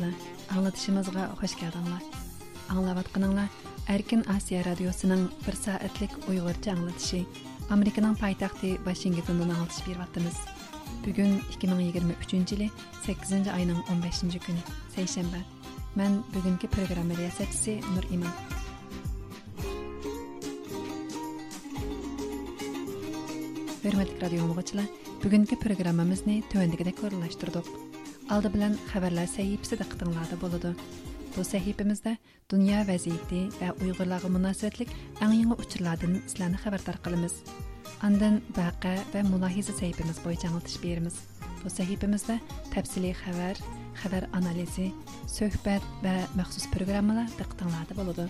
radio muxbirchilar anglatishimizga xush keldinglar anglayotganinglar erkin osiyo radiosining bir soatlik uyg'urcha anglatishi amerikaning poytaxti vashingtondan anglatish beryapmiz bugun 2023 yili 8 oyning 15 kuni seshanba man bugungi programma riyosatchisi nur imon. Hurmatli radio muxbirchilar bugungi programmamizni tuvandagidek o'rinlashtirdik aldı bilan xəbərlər səhifəsi də qıtınlarda buludu. Bu səhifəmizdə dünya vəziyyəti və Uyğurlarga münasibətlik ən yeni uçurlardan sizlərni xəbərdar qılımız. Andan vaqe və mülahizə səhifəmiz boyunca anlatış berimiz. Bu səhifəmizdə təfsili xəbər, xəbər analizi, söhbət və məxsus programmalar diqqatinglarda bo'ladi.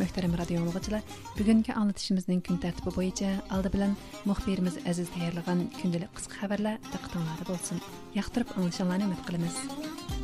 Muhtaram radio dinləyicilər, bugünkü anlatışımızın gün tərtibi boyunca aldı bilan müxbirimiz Əziz tayyorlagan gündəlik qisqa xəbərlər diqqatinglarda olsun. Yaxtırıb anglashinglarni ümid qilamiz.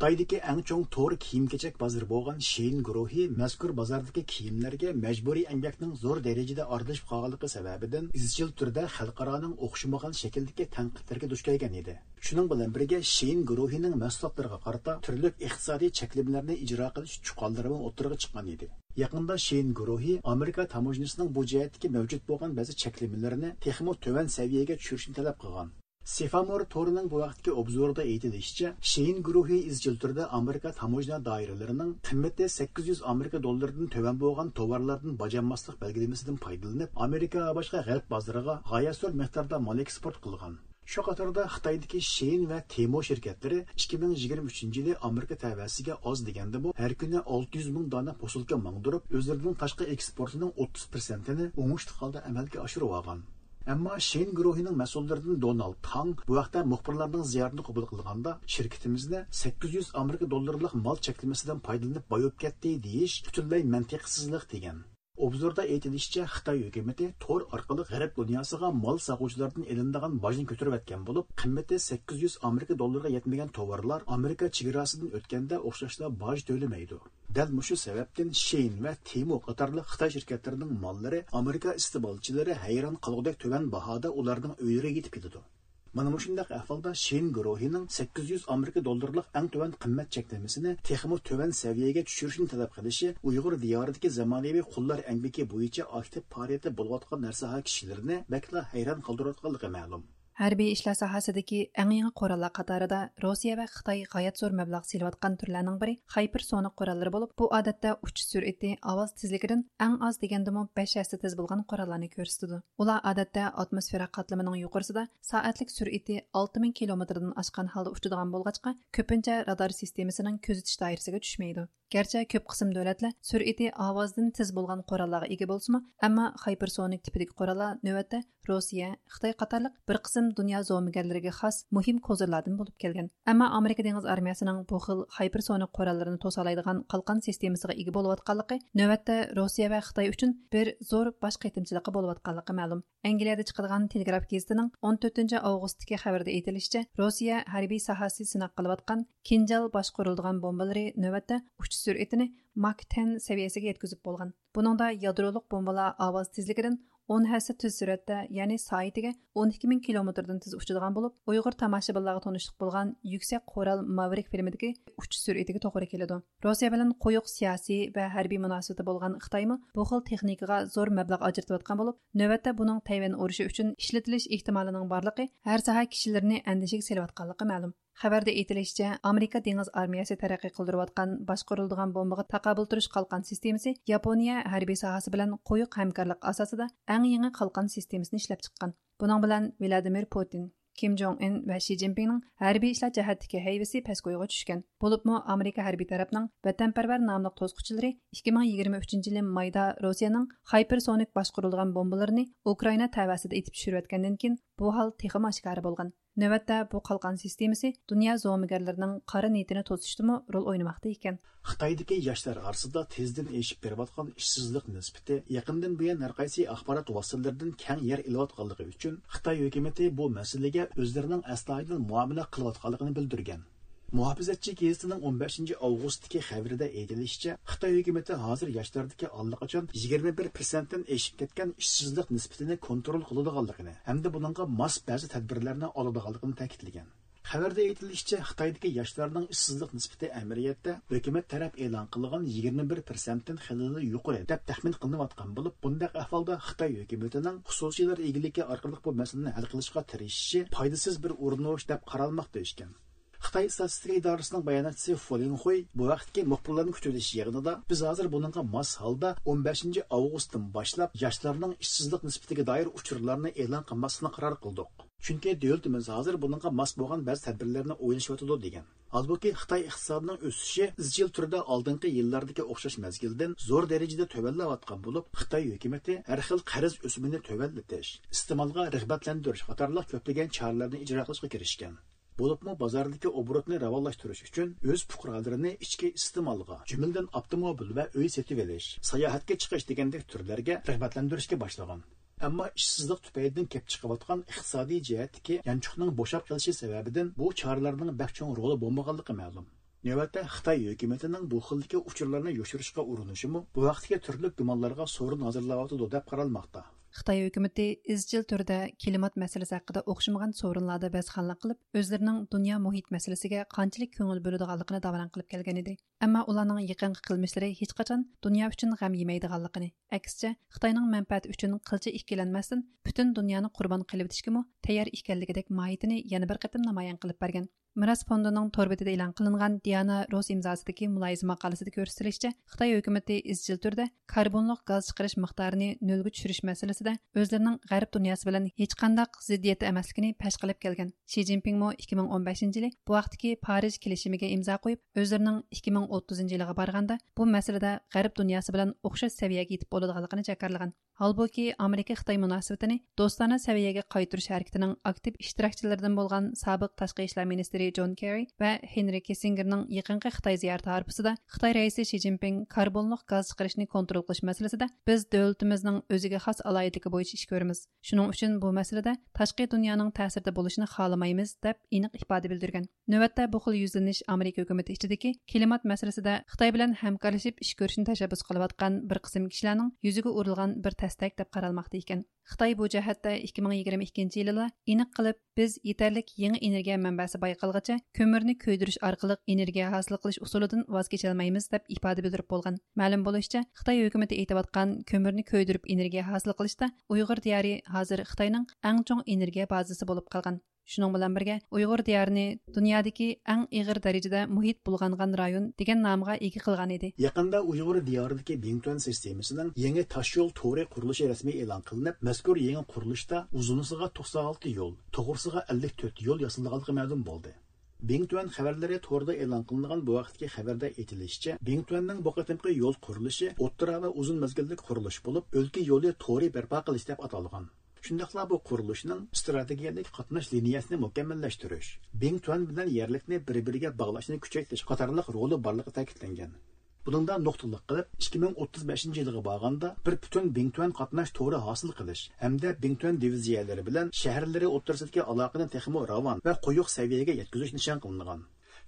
Xitoydagi eng chong to'r kiyim-kechak bozori bo'lgan Shein guruhi mazkur bozordagi kiyimlarga majburiy emgakning zo'r darajada aralashib qolganligi sababidan izchil turda xalqaroning o'xshamagan shakldagi tanqidlarga duch kelgan edi. Shuning bilan birga Shein guruhining mahsulotlariga qarata turli iqtisodiy cheklovlarni ijro qilish chuqonlari o'tirg'i chiqqan edi. Yaqında Shein guruhi Amerika tamojnisining bu jihatdagi mavjud bo'lgan ba'zi cheklovlarni texmo tuvan saviyaga tushirishni talab qilgan. Sefamor to'rining bu vaqtgi obzorda aytilishicha, Shein guruhi izchil turda Amerika tamojna doiralarining qimmati 800 Amerika dollaridan tovan bo'lgan tovarlardan bajanmaslik belgilamasidan foydalanib, Amerika va boshqa g'arb bozoriga g'oyat miqdorda mol eksport qilgan. Shu qatorda Xitoydagi Shein va Temo shirkatlari 2023 yili Amerika tavasiga oz deganda bu har kuni 600 ming dona posilka mangdirib, o'zlarining tashqi eksportining 30%ni o'ngishli holda amalga oshirib olgan. Әмма Шейн guruhining mas'ullaridan Donald Tang bu vaqtda muxbirlarning ziyoratini qabul qilganda shirkatimizda 800 Amerika dollarlik mol cheklamasidan foydalanib boyib ketdi deyish butunlay mantiqsizlik degan. Obzorda aytilishicha Xitoy hukumati to'r orqali g'arb dunyosiga mol saquvchilardan elinadigan bojni ko'tarib o'tgan bo'lib, qimmati 800 Amerika dollariga yetmagan tovarlar Amerika chegarasidan o'tganda o'xshashla boj to'lamaydi. Дәл мұшы сәбәптән Шейн ва Тимо катарлы Хытай шirketlerinin маллары Америка истебалчылары хайран qolgudek төгән баһада уларның өйләре китеп ketadi. Mana mushundaq ahvolda Shein guruhining 800 Amerika dollarlik eng tuvan qimmat cheklamasini texmo tuvan saviyaga tushirishni talab qilishi Uyg'ur diyoridagi zamonaviy qullar ambiki bo'yicha aktiv faoliyatda bo'layotgan narsa kishilarni bakla hayron qoldirayotganligi ma'lum. Hərbiy işlər sahəsidəki ən yeni qurallar qatarında Rusiya və Xitay gayet zor məbləğ silayotgan türlərinin biri hypersonic quralları olub, bu odatda uçuş sürəti, ovoz tezligidən ən az degəndimi 5 həssə tez bolğan qurallarni göstərdi. Ular odatda atmosfera qatlamining yuqorisida soatlik sürəti 6000 kilometrdan aşqan halda uchadigan bolğaçqa, ko'pincha radar sistemasining kuzatish doirasiga tushmaydi. Gerçi köp qism davlatlar sur'ati ovozdan tez bo'lgan qurollarga ega bo'lsa ammo hypersonik tipidagi qurollar navbatda Rossiya, Xitoy qatorliq bir qism dunyo zo'migarlariga xos muhim kozirlardan bo'lib kelgan. Ammo Amerika dengiz armiyasining bu xil hypersonik qurollarini to'salaydigan qalqon sistemasiga ega bo'layotganligi navbatda Rossiya va Xitoy uchun bir zo'r bosh qaytimchiligi bo'layotganligi ma'lum. Angliyada chiqadigan Telegraf gazetining 14 avgustdagi xabarida aytilishicha, Rossiya harbiy sohasi sinab qilayotgan Kinjal boshqariladigan bombalari navbatda ئېشىش سۈرئىتىنى ماك 10 سەۋىيەسىگە يەتكۈزۈپ بولغان بۇنىڭدا يادرولۇق بومبىلار ئاۋاز تېزلىكىدىن 10 ھەسسە تېز سۈرەتتە يەنى 12000 12 مىڭ كىلومېتىردىن تېز ئۇچىدىغان بولۇپ ئۇيغۇر تاماشىبىنلارغا تونۇشلۇق بولغان يۈكسەك قورال ماۋرىك فىلمىدىكى ئۇچۇش سۈرئىتىگە توغرا كېلىدۇ روسىيە siyasi قويۇق سىياسىي ۋە ھەربىي مۇناسىۋىتى بولغان خىتايمۇ بۇ خىل تېخنىكىغا زور مەبلەغ ئاجرىتىۋاتقان بولۇپ نۆۋەتتە بۇنىڭ تەيۋەن ئۇرۇشى ئۈچۈن ئىشلىتىلىش ئېھتىمالىنىڭ بارلىقى ھەر ساھە كىشىلىرىنى xabarda aytilishicha amerika dengiz armiyasi taraqqiy qildirayotgan boshqariladigan bombaga taqobil turish qalqon sistemasi yaponiya harbiy sohasi bilan qo'yiq hamkorlik asosida eng yangi qalqon sistemasini ishlab chiqqan buning bilan vladimir putin Kim Jong Un va Shi Jinpingning harbiy ishlar jihatdagi hayvisi paskoyga tushgan. Bo'libmi Amerika harbiy tarafning vatanparvar nomli to'sqichlari 2023 yil mayda Rossiyaning hypersonic boshqarilgan bombalarini Ukraina tavasida etib tushirayotgandan keyin bu hol texim oshkora bo'lgan. Növətdə bu qalqan sistemisi dünya zomigarlarının qara niyetini to'sishdimi rol o'ynamoqda ekan. Xitoydagi yoshlar orasida tezdan eshib berayotgan ishsizlik nisbati yaqindan buyon har qaysi axborot vositalaridan keng yer ilayotganligi uchun Xitoy hukumatı bu masalaga o'zlarining astoydil muomala qilayotganligini bildirgan. Muhofizatchi gazetining 15 avgustdagi xabarida aytilishicha xitoy hukumati hozir yoshlardagi allaqachon 21 prosentdan eshib ketgan ishsizlik nisbatini kontrol qiladiganligini hamda buningga mos ba'zi tadbirlarni oladiganligini ta'kidlagan. Xabarda aytilishicha xitoydagi yoshlarning ishsizlik nisbati amiriyatda hukumat taraf e'lon qilgan 21 prosentdan xilili yuqori deb taxmin qilinayotgan bo'lib bundaq ahvolda xitoy hukumatining xususiylar egiligi orqali bu masalani hal qilishga tirishishi foydasiz bir urinish deb qaralmoqda ekan Xitay statistika idarəsinin bəyanatçısı Folin Huy bu vaxtki müxbirlərin kütüləş yığınında biz hazır bununla мас halda 15-ci avqustdan başlap yaşlarının işsizlik nisbətinə dair uçurlarını elan qılmasını qərar qıldıq. Çünki dövlətimiz hazır bununla mas bolğan bəzi tədbirlərini oynayışıdı degan. Хытай Xitay iqtisodining o'sishi izchil turda oldingi yillardagi o'xshash mezgildan zo'r darajada tövəlləyətən bo'lib, Хытай hökuməti har xil qarz o'simini tövəllitish, iste'molga rəğbətlendiriş qatorliq ko'plagan choralarni ijro qilishga kirishgan. Bo'libmi bozordagi obrotni ravonlashtirish uchun o'z fuqarolarini ichki iste'molga jumladan avtomobil va uy setib olish sayohatga chiqish degandek turlarga rag'batlantirishga boshlagan ammo ishsizlik tufaylidan kelib chiqayotgan iqtisodiy jihatdagi yanchuqning bo'shab qolishi sababidan bu choralarning bakchong roli bo'lmaganligi ma'lum navbatda xitoy hukumatining bu xildagi uchurlarni yoshirishga urinishimi bu vaqtga turli gumonlarga so'rin hozirlayotidi deb qaralmoqda Xitoy hökuməti izchil turda klimat masalasi haqida o'xshamagan so'rinlarda bazxanlik qilib, o'zlarining dunyo muhit masalasiga qanchalik ko'ngil bo'ladiganligini davom qilib kelgan edi. Ammo ularning yaqinqi qilmishlari hech qachon dunyo uchun g'am yemaydiganligini, aksicha Xitoyning manfaati uchun qilcha ikkilanmasdan butun dunyoni qurbon qilib o'tishga tayyor ekanligidek mohiyatini yana bir qatim namoyon qilib bergan. Miras fondining torbetida e'lon qilingan Diana Ross imzosidagi muloyiza maqolasida ko'rsatilishicha, Xitoy hukumatı izchil turda karbonliq gaz chiqarish miqdorini nolga tushirish masalasida o'zlarining g'arb dunyosi bilan hech qanday ziddiyati emasligini pash qilib kelgan. Shi Jinping mo 2015 yili bu vaqtdagi Parij kelishimiga imzo qo'yib, o'zlarining 2030 yiliga borganda bu masalada g'arb dunyosi bilan o'xshash saviyaga yetib bo'ladiganligini jakarlagan. Halbuki Amerika Xitoy munosabatini do'stona saviyaga qaytarish harakatining aktiv ishtirokchilaridan bo'lgan sobiq tashqi ishlar ministri Jon Kerry va Henry Kissingerning yaqinqi Xitoy ziyorati arpasida Xitoy raisi Xi Jinping karbonluq gaz chiqarishni kontrol qilish masalasida biz davlatimizning o'ziga xos aloyitligi bo'yicha ish ko'ramiz. Shuning uchun bu masalada tashqi dunyoning ta'sirida bo'lishini xohlamaymiz deb aniq ifoda bildirgan. Navbatda bu xil yüzləniş Amerika hukumati içindəki klimat masalasida Xitoy bilan hamkorlashib ish ko'rishni tashabbus qilayotgan bir qism kishilarning yuziga urilgan bir دەستەك دەپ قارالماقتا ئىكەن خىتاي بۇ جەھەتتە 2022 يىلىلا ئېنىق قىلىپ بىز يېتەرلىك يېڭى ئېنېرگىيە مەنبەسى بايقالغىچە كۆمۈرنى كۆيدۈرۈش ئارقىلىق ئېنېرگىيە ھاسىل قىلىش ئۇسۇلىدىن ۋاز كېچەلمەيمىز دەپ ئىپادە بىلدۈرۈپ بولغان مەلۇم بولۇشىچە خىتاي ھۆكۈمىتى ئېيتىۋاتقان كۆمۈرنى كۆيدۈرۈپ ئېنېرگىيە ھاسىل قىلىشتا ئۇيغۇر دىيارى ھازىر خىتاينىڭ ئەڭ чоң энергия بازىسى болып қалған. Шуның белән бергә Уйгыр диярны дөньядагы иң игыр дәрәҗәдә мөхит булганган район дигән намга qilgan кылган иде. Якында Уйгыр диярындагы Бингтон системасының яңа yo'l to'ri qurilishi rasmiy e'lon qilinib, mazkur yangi qurilishda узунысыга 96 yol, to'g'risiga 54 yo'l yasalganligi ma'lum bo'ldi. Bingtuan xabarlari to'rda e'lon qilingan bu vaqtdagi xabarda aytilishicha, Bingtuanning bu qatimqi yo'l qurilishi o'ttira va uzun mezgillik qurilish bo'lib, o'lka yo'li to'ri barpo qilish deb atalgan. Shundaqla bu qurilishning strategiyalik qatnash liniyasini mukammallashtirish, Bingtuan bilan yerlikni bir-biriga bog'lashni kuchaytirish qatorliq roli borligi ta'kidlangan. Buningda nuqtaliq qilib 2035 yilga borganda bir butun Bingtuan qatnash to'ri hosil qilish hamda Bingtuan diviziyalari bilan shaharlari o'rtasidagi aloqani texmo ravon va quyuq saviyaga yetkazish nishon qilingan.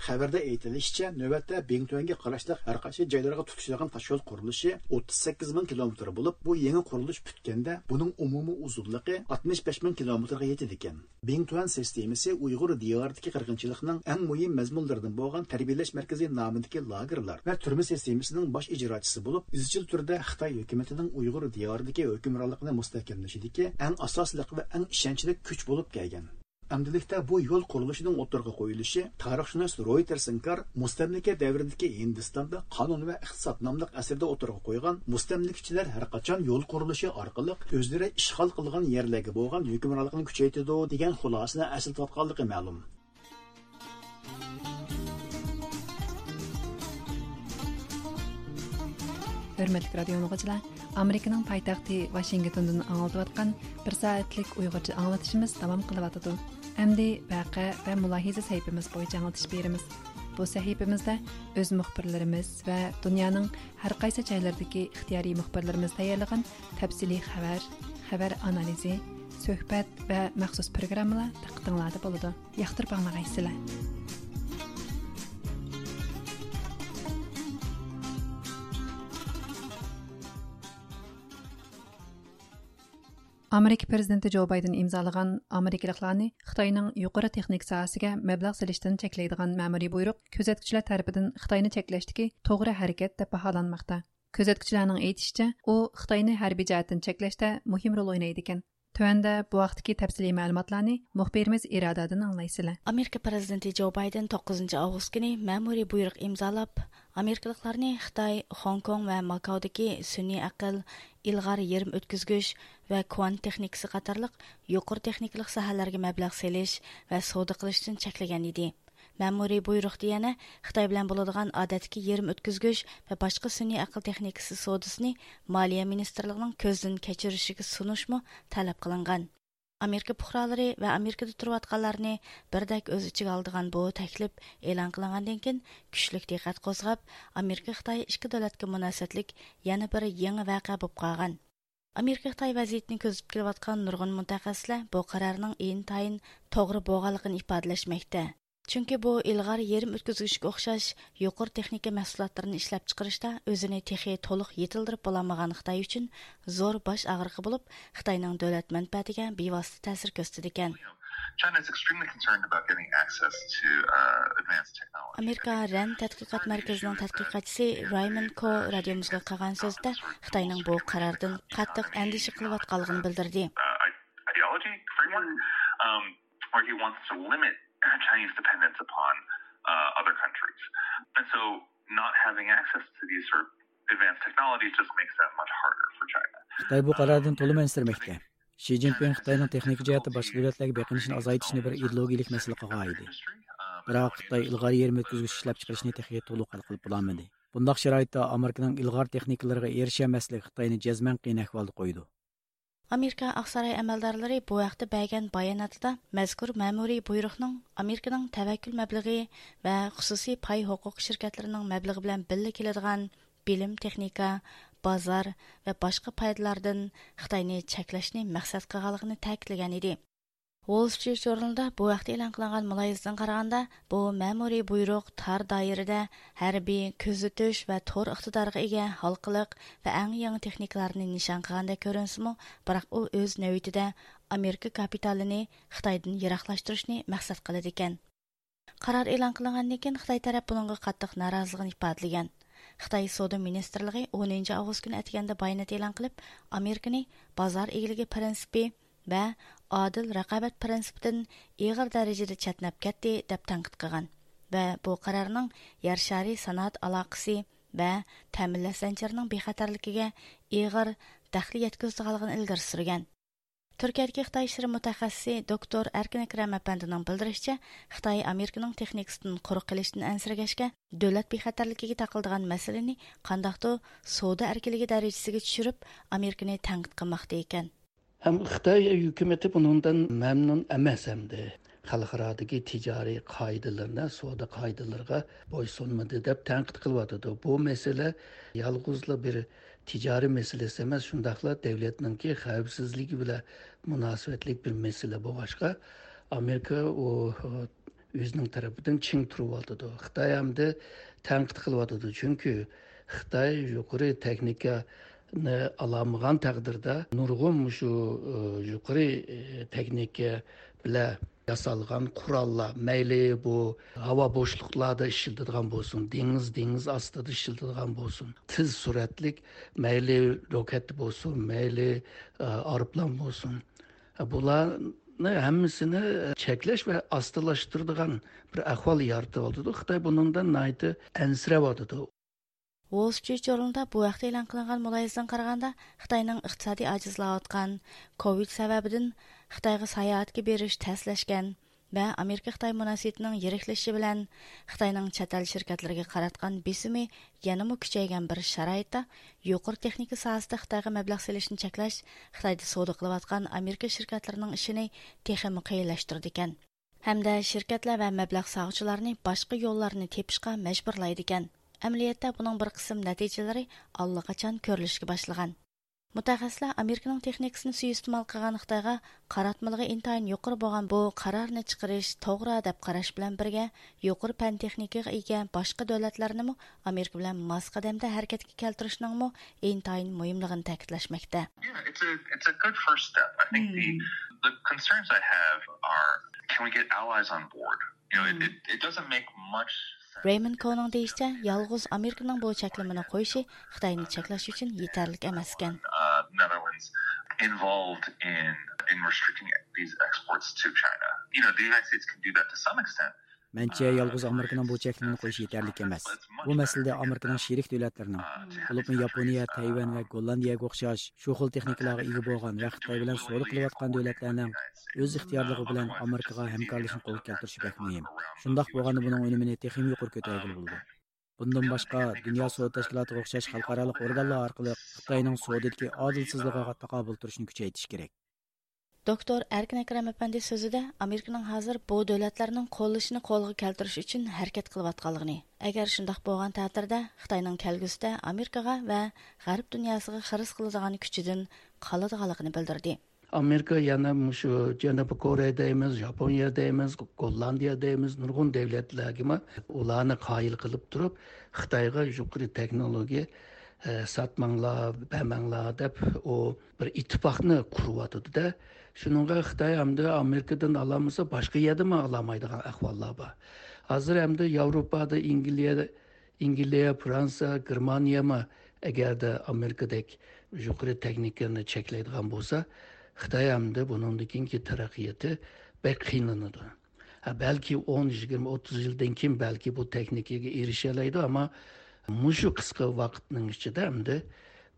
Xabarda aytilishicha navbatda bengtuanga qarashli har qaysi joylarga tutishilgan tashkil qurilishi 38 ming kilometr bo'lib bu yangi qurilish bitganda buning umumiy uzunligi 65 ming kilometrga yetadi ekan. Bengtuan sistemasi uyg'ur diyoridagi qirg'inchilikning eng muhim mazmunlaridan bo'lgan tarbiyalash markazi nomidagi lagerlar va turma sistemasining bosh ijrochisi bo'lib izchil turda xitoy hukumatining uyg'ur diyoridagi hukmronligini mustahkamlashidagi eng asosli va eng ishonchli kuch bo'lib kelgan. Әмділікте bu yo'l qurilishining o'ttirg'a qo'yilishi tarixshunos Reuters inkar mustamlika davridagi Hindistonda qonun va iqtisod nomli asrda o'ttirg'a qo'ygan mustamlikachilar har qachon yo'l qurilishi orqali o'zlari ishg'ol qilgan yerlarga bo'lgan hukmronlikni kuchaytirdi degan xulosani aslatayotganligi ma'lum. Hurmatli radio muxbirlar amerikaning poytaxti vashingtondan anglatayotgan bir soatlik uyg'urcha anglatishimiz davom qilyotidi Әмді вәқә вә мұлахиза сәйіпіміз бойынша жаңылтыш беріміз. Бұл сәйіпімізді өз мұхбірлеріміз вә дүнияның әр қайсы жайлардығы ұқтияри мұхбірлеріміз даярлыған тәпсілі қабар, қабар анализи, сөхбәт вә мәқсус программала тақытыңлады болады. Яқтыр бағмағайсылар. Amerika prezidenti jo bayden imzolagan amerikaliklarni xitoyning yuqori texnik sohasiga mablag' solishdan cheklaydigan ma'muriy buyruq kuzatuvchilar tarafidan xitoyni cheklashdagi to'g'ri harakat deb baholanmoqda. Kuzatuvchilarning aytishicha u xitoyni harbiy jihatdan cheklashda muhim rol o'ynaydi ekan Төәндә бу вакытки тәфсилий мәгълүматларны мөхбирimiz Ирададан аңлайсызлар. Америка президенты Джо Байден 9 август көне мәмури буйрык имзалап, Америкалыкларны Хытай, Хонконг ва Макаодагы сүнни акыл, илгар ярым өткізгүш ва квант техникасы катарлык юқор техникалык сахаларга мәбләг селиш ва сауда кылыштан чеклеген иде. Мәмүри буйрукта яна Хытай белән булыдыган адәткә йөрем үткәзгүч һәм башка сөнни акыл техникасы содысын Малия министрлігінің министрлыгының көздән кечеришиге сунышмы таләп кылынган. Америка пухралары ва Америкада турып атканларны бердәк үз алдыған алдыган бу тәклип элан кылынгандан кин күчлек диққат козгап, Америка Қытай ике дәүләткә мөнәсәбәтлек яңа бір еңі вакыа булып калган. Америка Хытай вазиятен көзәтеп килеп аткан нургын мутахассислар бу карарның иң тайын тогры булганлыгын ифадалашмакта. Чөнки бу илгар ярым өткізгішке ұқсас юқор техника мәсулатларын эшләп чыгарышта өзүнө техи толық етилдирип боламаган Қытай үчүн зор баш агыркы болып, Қытайның дәүләт мәнфәатигә бевасты тәсир көрсөтөт экен. Америка РАН тадқиқат мәркезінің тадқиқатчысы Раймонд Ко радиомызға қаған сөзді Қытайның бұл қарардың қаттық әндіші қылып атқалығын білдірді. Chinese dependence upon uh, other countries. And so not having access to these sort of advanced technologies just makes that much harder for China. Xitoy bu qarordan to'liq ansirmoqda. Shi Jinping Xitoyning texnik jihatda boshqa davlatlarga beqinishni azaytishni bir masala qilgan edi. Biroq Xitoy ilg'or yer yetkazgich ishlab chiqarishni texnik to'liq hal qilib bo'lolmadi. Bundaq sharoitda Amerikaning ilg'or texnikalariga erishilmasligi Xitoyni jazman qiyin ahvolga qo'ydi. Америка Ақсарай әмәлдарлары бу вакытта бәйгән баянатында мәзкур мәмури буйрыкның Американың тәвәккүл мәбләге ва хусусий пай хукук şirketләренең мәбләге белән билле килдиган билим, техника, базар ва башка пайдалардан Хитайны чәкләшне максат кылганлыгын тәэкидлегән иде. Wall Street Journalda bu vaqt e'lon qilingan muloyizadan qaraganda, bu ma'muriy buyruq tar doirada harbiy, kuzatish va tor iqtidorga ega xalqiliq va eng yangi texnikalarni nishon qilganda ko'rinsimi, biroq u o'z navbatida Amerika kapitalini Xitoydan yiroqlashtirishni maqsad qiladi ekan. Qaror e'lon qilingandan keyin Xitoy taraf buningga qattiq noroziligini ifodalagan. Xitoy Savdo ministrligi 10 avgust kuni atganda bayonot e'lon qilib, Amerikani bozor egiligi prinsipi va adil raqobat prinsipidan ig'ir darajada chatnab ketdi deb tanqid qilgan va bu qarorning yer shari sanoat aloqasi va ta'minlash zanjirining bexatarligiga ig'ir daxli yetkazganligini ilgari surgan turkiyadagi xitoy ishiri mutaxassisi doktor arkin akram apandining bildirishicha xitoy amerikaning texnikasidan quruq qilishdan ansirgashga davlat bexatarligiga taqildigan masalani qandoqdir savdo erkinligi darajasiga tushirib amerikani tanqid qilmoqda ekan Hem Xitoy hukumati bundan mamnun emas hamdi. xalqarodagi tijoriy qoidalarni savdo qoidalariga bo'ysunmadi deb tanqid qilyotidi bu masala yolg'izla bir tijoriy masalasi emas shundoqla davlatninki xavfsizligi bilan munosabatlik bir masala bo'lg'achqa amerika u o'zining tarafidan ching turyotidi xitoy hamda tanqid qilyotidi chunki xitoy yuqori texnika alamıgan təqdirdə nurgun şu e, yuqori e, texnika bilan yasalgan qurallar mayli bu havo bo'shliqlarda ishiladigan bo'lsin dengiz dengiz ostida ishiladigan bo'lsin tiz suratlik mayli roket bo'lsin mayli aeroplan bo'lsin. E, Bular hammasini cheklash va ostilashtiradigan bir ahvol yaratib oldidi xitoy bundan ansirayotidi Wall Street Journalda bu vaqtda e'lon qilingan muloyizadan qaraganda, Xitoyning iqtisodiy ajizlayotgan COVID sababidan Xitoyga sayohatga berish taslashgan va Amerika Xitoy munosabatining yiriklashi bilan Xitoyning chet el shirkatlariga qaratgan besimi yanama kuchaygan bir sharoitda yuqori texnika sohasida Xitoyga mablag' selishni cheklash Xitoyda savdo qilayotgan Amerika shirkatlarining ishini texmi qiyinlashtirdi ekan. hamda shirkatlar va mablag' sog'chilarni boshqa yo'llarni tepishga majburlaydi ekan Әмілетті бұның бір бер нәтижелері нәтиҗәләре аллакачан күрелешкә башлаган. Мутахассислар Американың техникасын суйыстымал қыған Хитайга қаратмылығы интайын юқыр болған бұл қарарны чыгарыш тоғыра деп қараш белән бірге, юқыр фән техникага ия башка дәүләтләрне мо Америка мас қадамда хәрәкәткә келтүрүшнең интайын мөһимлеген concerns I have are can we get allies on board? You know, it doesn't make much Raymond Koning deyishçe, yolg'iz Amerikaning bu çeklimini qo'yishi Xitoyni cheklash uchun yetarli emas ekan. Uh, involved in in restricting these exports to China. You know, the United States can do that to some extent. Мәнчә ялгыз Американың бу чеклене куйыш етерлек эмас. Бу мәсьәләдә Американың шерик дәүләтләренең, булыпмы Япония, Тайвань ва Голландиягә охшаш шу хил техникаларга иге булган ва Хитаи белән сауда кылып аткан дәүләтләрнең үз ихтиярлыгы белән Америкага хәмкәрлешне кулга келтириши бәк мөһим. Шундый булганда буның өнемне техим юқор көтәгел булды. Bundan başqa Dünya Savdo Təşkilatıga oxşaş xalqaralıq orqanlar arqılı Xitayning savdodagi adilsizligiga taqobil turishni kuchaytirish kerak. Doktor Erkin Akram әпәнди сөзүдә Американың хәзер бу дәүләтләрнең коллышны колга келтириш өчен хәрәкәт кылыватканлыгын, әгәр шундый булган тәкъдирдә Хитаенның килгүсдә Америкага ва Гарб дөньясына хирыс кылдыган күчедән калыдыганлыгын белдерде. Америка яна мушу Җанап Кореяда дейміз, Япониядә дейміз, Голландия дейміз, нұрғын дәүләтләргә ма уларны кайыл қылып тұрып, Қытайға юқры технология сатмаңлар, бәмәңлар деп, о бір иттифакны курып атыды да. Şununğa Xitay əmdi Amerikadan alamısa başqa yerdən alamaydığı əhvallar var. Hazır əmdi Avropada İngiliyə İngiliyə, Fransa, Germaniya mı əgər də Amerikadək yuqarı texnikasını çəkləyidigan bolsa, Xitay əmdi bunundakinki tərəqqiyatı bək qiyinlanıdı. Ha, belki 10, 20, 30 yıldan keyin belki bu texnikaga erishalaydi, ama mushu qisqa vaqtning ichida hamda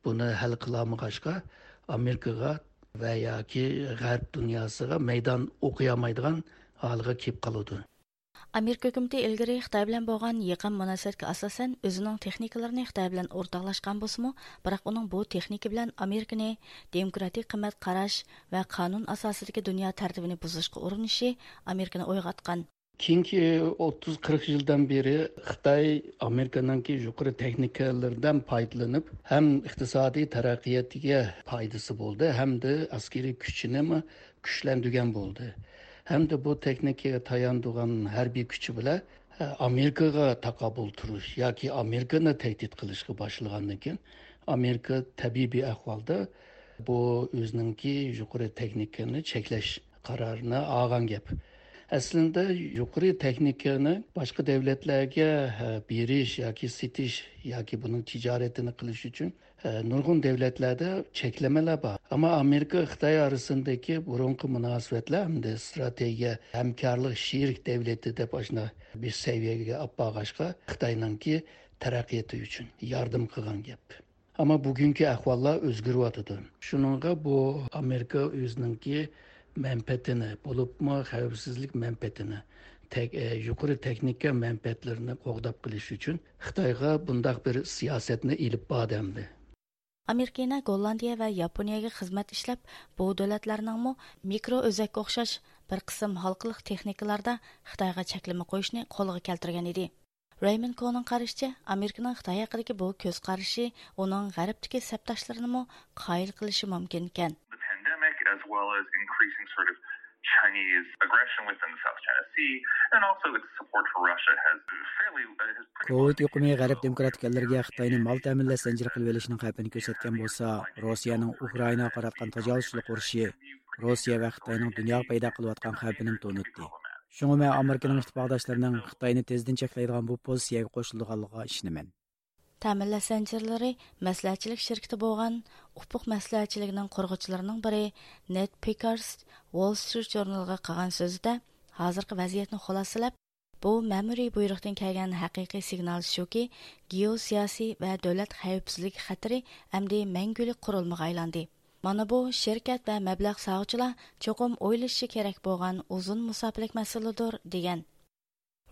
buni hal qila olmag'achqa Amerikaga va yoki g'arb dunyosiga maydon o'qiyomaydigan holiga kelib qoladi Америка үкүмәте илгәре Хитаи белән болған якын мөнәсәбәткә асосан өзінің техникаларын Хитаи белән уртаклашкан булсымы, бірақ оның бұл техника белән Американы демократик кыйммәт караш ва канун асасындагы дөнья тәртибен бузышка урынышы Американы ойгаткан. Keyingi o'ttiz qirq yildan beri xitoy amerikaniki yuqori texnikalardan foydalanib ham iqtisodiy taraqqiyotiga foydasi bo'ldi hamda askariy kuchini kuchlantirgan bo'ldi. Hamda bu texnikaga tayandigan harbiy kuchi bilan e, amerikaga taqobul turish yoki amerikani tahdid qilishga boshlagandan keyin amerika tabiiy ahvolda bu o'ziniki yuqori texnikani cheklash qarorini olgan gap. Aslida yuqori texnikani boshqa davlatlarga e, berish yoki setish yoki buning tijoratini qilish uchun e, nurg'un davlatlarda cheklamalar bor. Ammo amerika xitoy orasidagi burunqi munosabatlar hamda strategiya hamkorlik sherik davlati deb shuna bir saviyaga olib borg'ashqa xitoyningki taraqqiyoti uchun yordam qilgan gap. Ammo bugungi ahvollar o'zgaryotidi shuninga bu amerika o'zininki manfaatini bo'libmi xavfsizlik manfaatini tek, e, yuqori texnika manfaatlarini qo'g'dab qilish uchun xitoyga bundaq bir siyosatni ilib bodamdi amerikani gollandiya va yaponiyaga xizmat ishlab bu davlatlarningmi mikro o'zakka o'xshash bir qism xalqliq texnikalarda xitoyga cheklama qo'yishni qo'lga keltirgan edi Raymond Koning qarashicha, Amerikaning Xitoy haqidagi bu ko'z qarashi uning g'arbdagi sabdoshlarini qoyil qilishi mumkin ekan. As well as increasing sort of Chinese aggression within the South China Sea, and also its support for Russia has fairly. Has Covid yuqumi g'arb demokratik ellarga Xitoyni mol ta'minlash zanjiri qilib olishining xavfini ko'rsatgan bo'lsa, Rossiyaning Ukrainaga qaratgan tajovuzchilik urushi Rossiya va Xitoyning dunyoga paydo qilayotgan xavfini to'nitdi. Shunga men Amerikaning ittifoqdoshlarining Xitoyni tezdan cheklaydigan bu pozitsiyaga qo'shilganligiga ishonaman тәмінләш зәнҗирләре мәсләхәтчелек şirkәте булган Упук мәсләхәтчелегенең кургычыларының бире Нет Wall Street журналына qilgan so'zida hozirgi vaziyatni xulosalab bu ma'muriy buyruqdan kelgan haqiqiy signal shuki geosiyosiy va davlat xavfsizligi xatiri amdi mangulik qurilmaga aylandi. Mana bu sherkat va mablag' sog'ichilar cho'qim o'ylashi kerak bo'lgan uzun musofirlik masaladir degan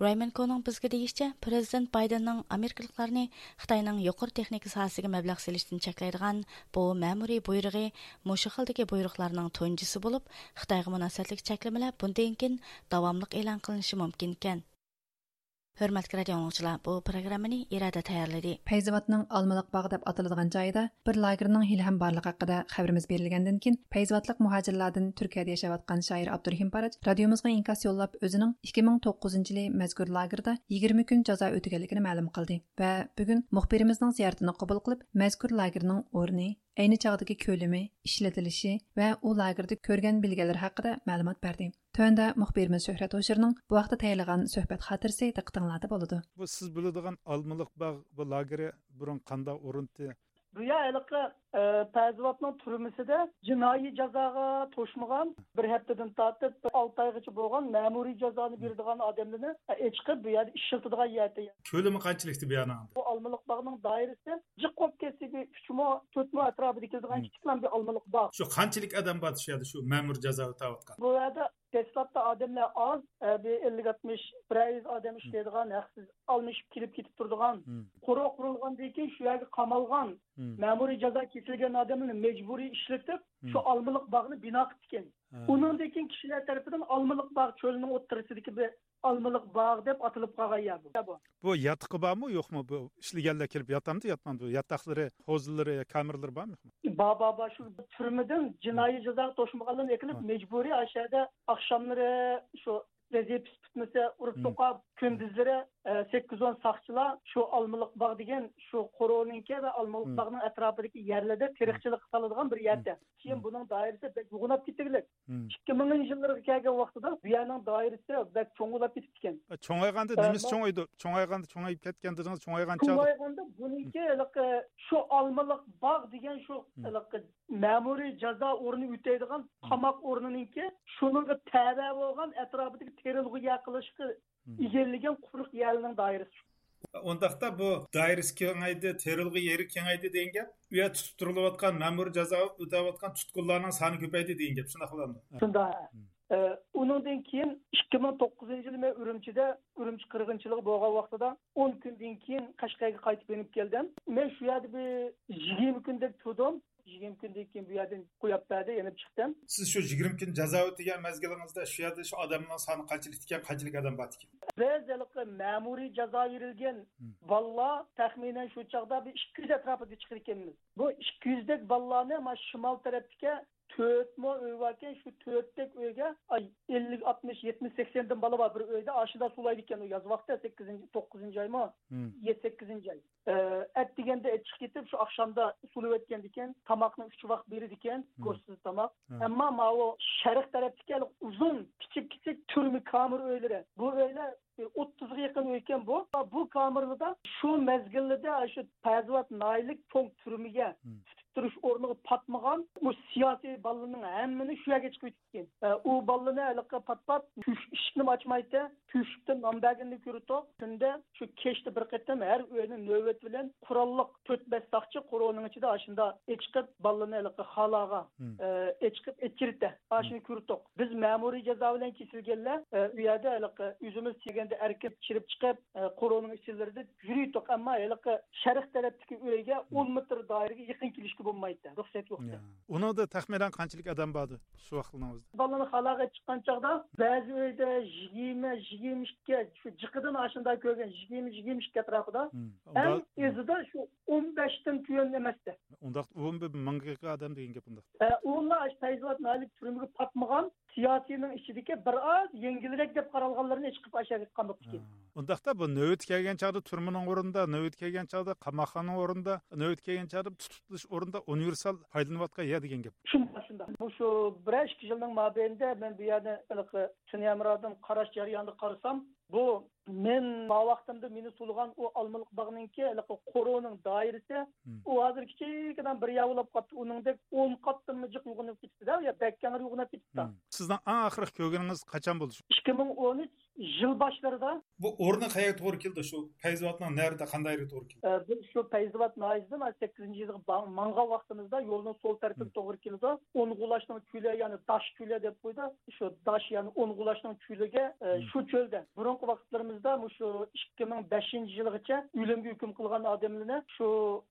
Раймон Коның бізгі дейішче, Президент Байденның Америкалықларыны Қытайның юқыр техника сahasiga мәбләғ селіштін чәкләйдіған бұл мәмүри бұйрығы мұшықылдығы бұйрықларының болып, Қытайғы мұнасәтлік чәклімілі бұндайынкен давамлық елан қылынышы мүмкінкен. Mumkin radio dinləyicilər, bu proqramını irada tayyorladi. Feyzivatның Almalıq bağı deb atıladigan joyida bir lagerning hali ham borligi haqida xabarimiz berilgandan keyin Feyzivatlik muhojirlardan Turkiyada yashayotgan shoir Abdurrahim Paraj radiomizga inkas yo'llab o'zining 2009 yili mazkur lagerda 20 kun jazo o'tganligini ma'lum qildi va bugun muxbirimizning ziyoratini qabul qilib mazkur lagerning o'rni ayni chog'dagi ko'limi ishlatilishi va u lagerda ko'rgan bilganlar haqida ma'lumot berdi Төнде мөхбирimiz Шөһрәт Оширның бу вакытта тәйярлаган сөһбәт хатирсе диктыңлады болады. Бу сез билдиган баг lageri burun qanda urunti. Пәзуатның түрмесіде жинайы жазаға тошмаған бір әптеден татып алты айғычы болған мәмүри жазаны бердіған адамдыны ечқып яғни ішілтідіған яты. Көлімі қанчылықты бияна? Бұл алмалық бағының дайрысы жық қоп кесігі үшімі төртмі әтрабы декілдіған кітіклен бір алмалық бағ. Şu қанчылық адам батыш яды şu мәмүр жазаğı таватқан? Бұл әді Teslap'ta adamlar az, bir 50-60 faiz adam işlediğin, haksız almış kilip gidip durduğun, kuru kurulgan deyken şu yerde kamalgan, memuri ceza kesin kesilgan odamlarni majburiy ishlatib, shu almiliq bog'ni bino qilgan. Uningdan keyin kishilar tarafidan almiliq bog' cho'lining o'ttirisidagi bir almiliq bog' deb atilib qolgan yer bu. Bu yotiqi bormi, yo'qmi bu? Ishlaganlar kelib yotamdi, yotmadi. Yotoqlari, hozirlari, kameralari bormi? Ba ba ba shu turmadan jinoiy jazo to'shmaganlarni ekilib majburiy ashada oqshomlari shu vaziyat pis bitmasa urib so'qab kunduzlari sakkiz o'n soqchilar shu olmiliq bog' degan shu qo'rovninki va olmiliq bog'ning atrofidagi yerlarda teriqchilik qiladigan bir yerda keyin buning doirasi uyg'unab ketdilik ikki minginchi yillarga kelgan vaqtida bu yerning doirasi bak cho'ng'ilab ketib ekan cho'ng'ayganda nimasi cho'ng'aydi cho'ng'ayganda cho'ng'ayib ketgan dedingiz cho'ng'aygancha cho'ng'ayganda buniki shu olmiliq bog' degan shu ma'muriy jazo o'rni o'taydigan qamoq o'rniniki shuninga tava bo'lgan atrofidagi terilg'i qilishga egallagan quruq yerning doirasi undaqda bu doirasi kengaydi terilg'i yeri kengaydi degan gap u yerda tutib turilayotgan ma'muriy jazo o'tayotgan tutqunlarning soni ko'paydi degan gap shunaqa bo'ladimi shunday undan keyin ikki ming to'qqizinchi yili men urumchida urumchi qirg'inchiligi bo'lgan vaqtida o'n kundan keyin qashqarga qaytib yenib keldim. Men shu yerda bir yigirma kundek turdim yigirma kundan keyin bu yerdan qo'yib berdi yenib chiqdim. Siz shu yigirma kun jazo o'tagan mazgilingizda shu yerda shu odamlar soni qanchalik ekan qanchalik odam bor ekan? Biz ma'muriy jazo berilgan bolalar taxminan shu chog'da bir ikki yuz atrofida chiqar ekanmiz. Bu ikki yuzdek bolalarni mana shimol tarafga to'rt mo uy bor ekan shu to'rtdek uyga ellik oltmish yetmish saksondan bola bor bir uyda oshida sulaydi ekan u yoz vaqtda sakkizinchi to'qqizinchi oymi yetti sakkizinchi oy at deganda chiqib ketib shu oqshomda sulayotgan ekan tomoqni uch vaqt beradi ekan go'shtsiz tomoq ammo mana sharq tarafdagi uzun kichik kichik turmi kamir uylari bu uylar o'ttizga yaqin uy ekan bu. Bu kamerada shu mazgilida shu pazvat naylik cho'ng turmiga turish o'rniga patmagan bu siyosiy bolalarning hammani shu yerga chiqib ketgan u bolalarni haliqa pat pat eshikni ochmaydi tushibdi nombaginni ko'ritoq tunda shu kechda bir qatam har uyni navbat bilan qurolliq to'rt besh soqchi ichida shunda haliqa xaloga chiqib echirdi shuni ko'ritoq biz ma'muriy jazo bilan kesilganlar u yerda haliqa o'zimiz chirib chiqib qo'rovning ichlarida yuriydiq ammo haliqa sharq tarafdagi uyga o'n metr doiraga yaqin kelishga болмайды. Рөхсәт юк иә. уныңда тахминан қаншалық адам барды шу вакытыңызда баланы халага chiqqan чакта бәзі өйдө жыйырма жыйырма эки ушу жыкыдан ашында көрген жыйырма жыйырма эки атрафында эң эзида ушу он бештен он адам деген siyosiyning ichidagi bir oz yengilroq deb qaralganlarni chiqib ashaga qamoq ekan undaqda bu navbat kelgan chog'da turmaning o'rnida navbat kelgan chog'da qamoqxona o'rnida navbat kelgan chog'da tutilish o'rnida universal foydalanayotgan yer degan gap. Shunda shunda. Bu shu bir ikki yilning mobaynida men bu yerni qarash jarayonida qarasam bu Мен ma vaqtimda meni о o almalık bağınınki alaqı qorunun о o hazır бір bir қатты, оның дек 10 қатты mı jıq yuğunub ketdi da ya bekkəngir yuğunub ketdi. ақырық en axırıq болды? 2013 жыл başlarında. Bu orna qaya toğru keldi şu Peyzvatna nerede qandayra келді? keldi? Biz şu Peyzvat naizdi 8-nji ýylyň маңға wagtymyzda ýoluň сол тоғыр keldi. On gulaşnyň küle ýani daş küle деп қойды, Şu daş ýani on gulaşnyň külege şu çölde. Елімізде мұшу 2005 жылғыча өлімге үкім қылған адамлыны шу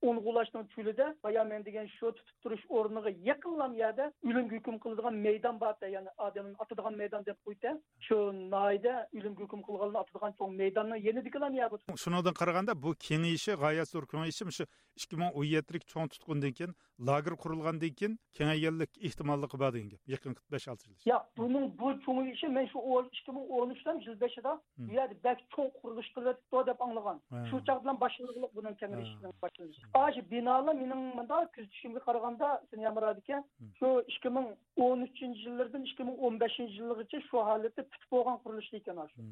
ұңғылаштың түліде баямен деген шу тұтып тұрыш орныға якынлам яда өлімге үкім қылдыған мейдан бата, яғни адамның атыдыған мейдан деп қойды. Шу найда өлімге үкім қылған атыдыған чоң мейданның ені дикілам яда. Шынодан қарағанда бұл кеңейші, ғаят зор кеңейші, ikki ming o'n yettilik cho'ng tutqundan keyin lager qurilgandan keyin kengayganlik ehtimolligi bor degan gap. Yaqin besh olti yil yo'q buning bu cho'ngishi men shu ikki ming o'n uchdan yil beshida bu yerda bak cho'ng qurilish qilyapti deb anglagan. Shu chog bilan boshlanib buning kengashining boshlanishi shu binolar mening bunda kuzatishimga qaraganda senamir aka shu ikki ming o'n uchinchi yillardan ikki ming o'n beshinchi yilgacha shu holatda tutib bo'lgan qurilish ekan shu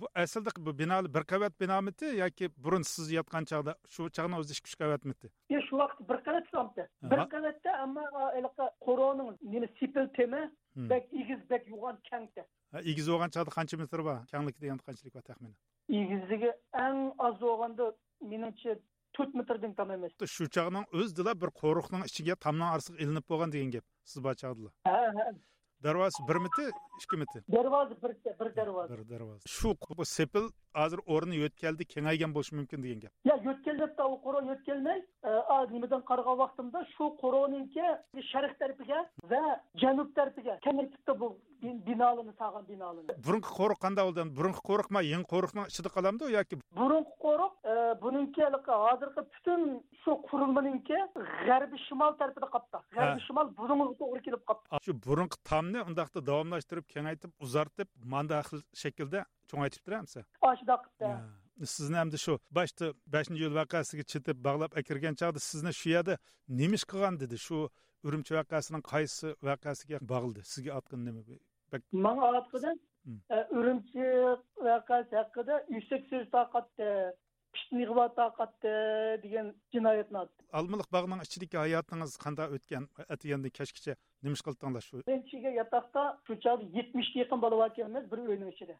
bu aslida bu bino bir qavat binomidi yoki burun siz yotgan chog'da shu chog'ni o'zi ikki uch qavatmidi yo shu vaqt bir qavat islomda bir qavatda ammo qo'roning nima sipil tema bak egiz bak yo'g'on kangda. Egiz bo'lgan chog'da qancha metr bor? Kangligi deganda qanchalik bor taxminan? Egizligi eng oz bo'lganda menimcha to'rt metrdan kam emas. Shu chog'ning o'zida bir qo'riqning ichiga tomdan orsiq ilinib bo'lgan degan gap siz bor chog'dilar ha ha darvoza bir miti ikki miti? Darvoza bir bir darvoza. Bir darvoza. Shu sepil hozir o'rni yo'tkaldi kengaygan bo'lishi mumkin degan gap. Yo yo'tkalda u qo'ro yo'tkalmay nimadan qaragan vaqtimda shu qo'roninki sharq tarafiga va janub tarafiga kengaytibdi bu binolarni sog'an binolarni burungi qo'riq qanday bo'ldi burungi qo'riq ma yangi qo'riqni ichida qolamdi yoki burungi qo'riq buningki hozirgi butun shu qurilmaninki g'arbiy shimol tarafida qolibdi g'arbiy shimol burunga to'g'ri kelib qolibdi shu burungi tomni undaqda davomlashtirib kengaytib uzartib manda xil shaklda cho'ngaytib turamsa sizni hamda shu boshda beshinchi yo'l voqeasiga chitib bog'lab akirgan chog'da sizni shu yerda nima ish qilgan dedi shu urumchi voqeasining qaysi voqeasiga bog'ildi sizga otgan nima manga otqidan urumchi voqeasi haqida yuksak so'z taqatdi pishnig'va taqatdi degan jinoyatni otdi almiliq bog'ning ichidagi hayotingiz qanday o'tgan atiyanda kashgacha nima ish qildinglar shu birinchiga yotoqda shu chog'da yetmishga yaqin bola ekanmiz bir uyning ichida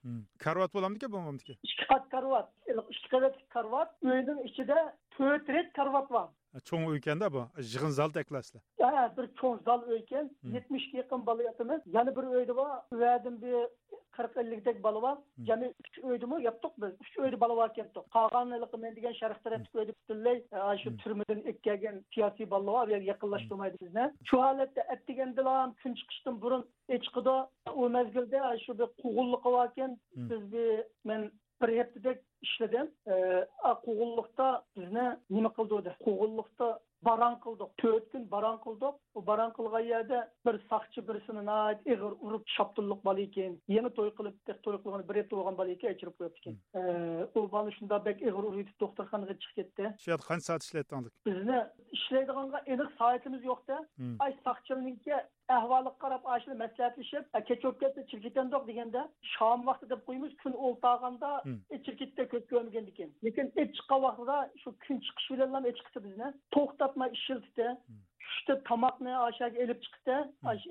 karvat bo'lamdiki bo'lmamdiki ikki qat karvat ikki qavatli karvat uyning ichida to'rt ret karvat bor cho'ng uy ekanda bu yig'in zal deklasizlar ha bir cho'ng zal uy ekan yetmishga yaqin bola yana bir uyda bor uyadan bir 40 50 dek balı var. Hmm. Yani 3 öydü mü yaptık biz. 3 öydü balı var yaptık. Kaganlık men degen şarık şu türmeden ilk siyasi balı var. Ya yakınlaştırmaydı hmm. bizne. Şu halette et degen dilam gün çıkıştım burun eçkıda o mezgilde şu bir hmm. bir men bir heftedek nima baron qildik to'rt kun baron qildik u baron qilgan yerda bir soqchi birisini ig'ir urib shopdilliq bola ekan yangi to'y qilib to'y qilgan bir hafta bo'lgan bola ekan ichirib qo'yibdi ekan u bola shunda bek ig'ir urib doktorxonaga chiqib ketdi shu yerda qancha soat ishlayotgandik bizni ishlaydiganga aniq soatimiz yo'qda ay soqchininki ahvalı qarab aşırı məsləhətləşib, keçöpkətdə çirkitən doq deyəndə şam vaxtı e, da qoymuş gün oltağanda et çirkitdə köz görmügən dikin. Lakin et çıqa vaxtda şu gün çıxış bilenlam et çıxdı bizne. Toxtatma işildi de. Tushda tomoqni oshaga ilib chiqdi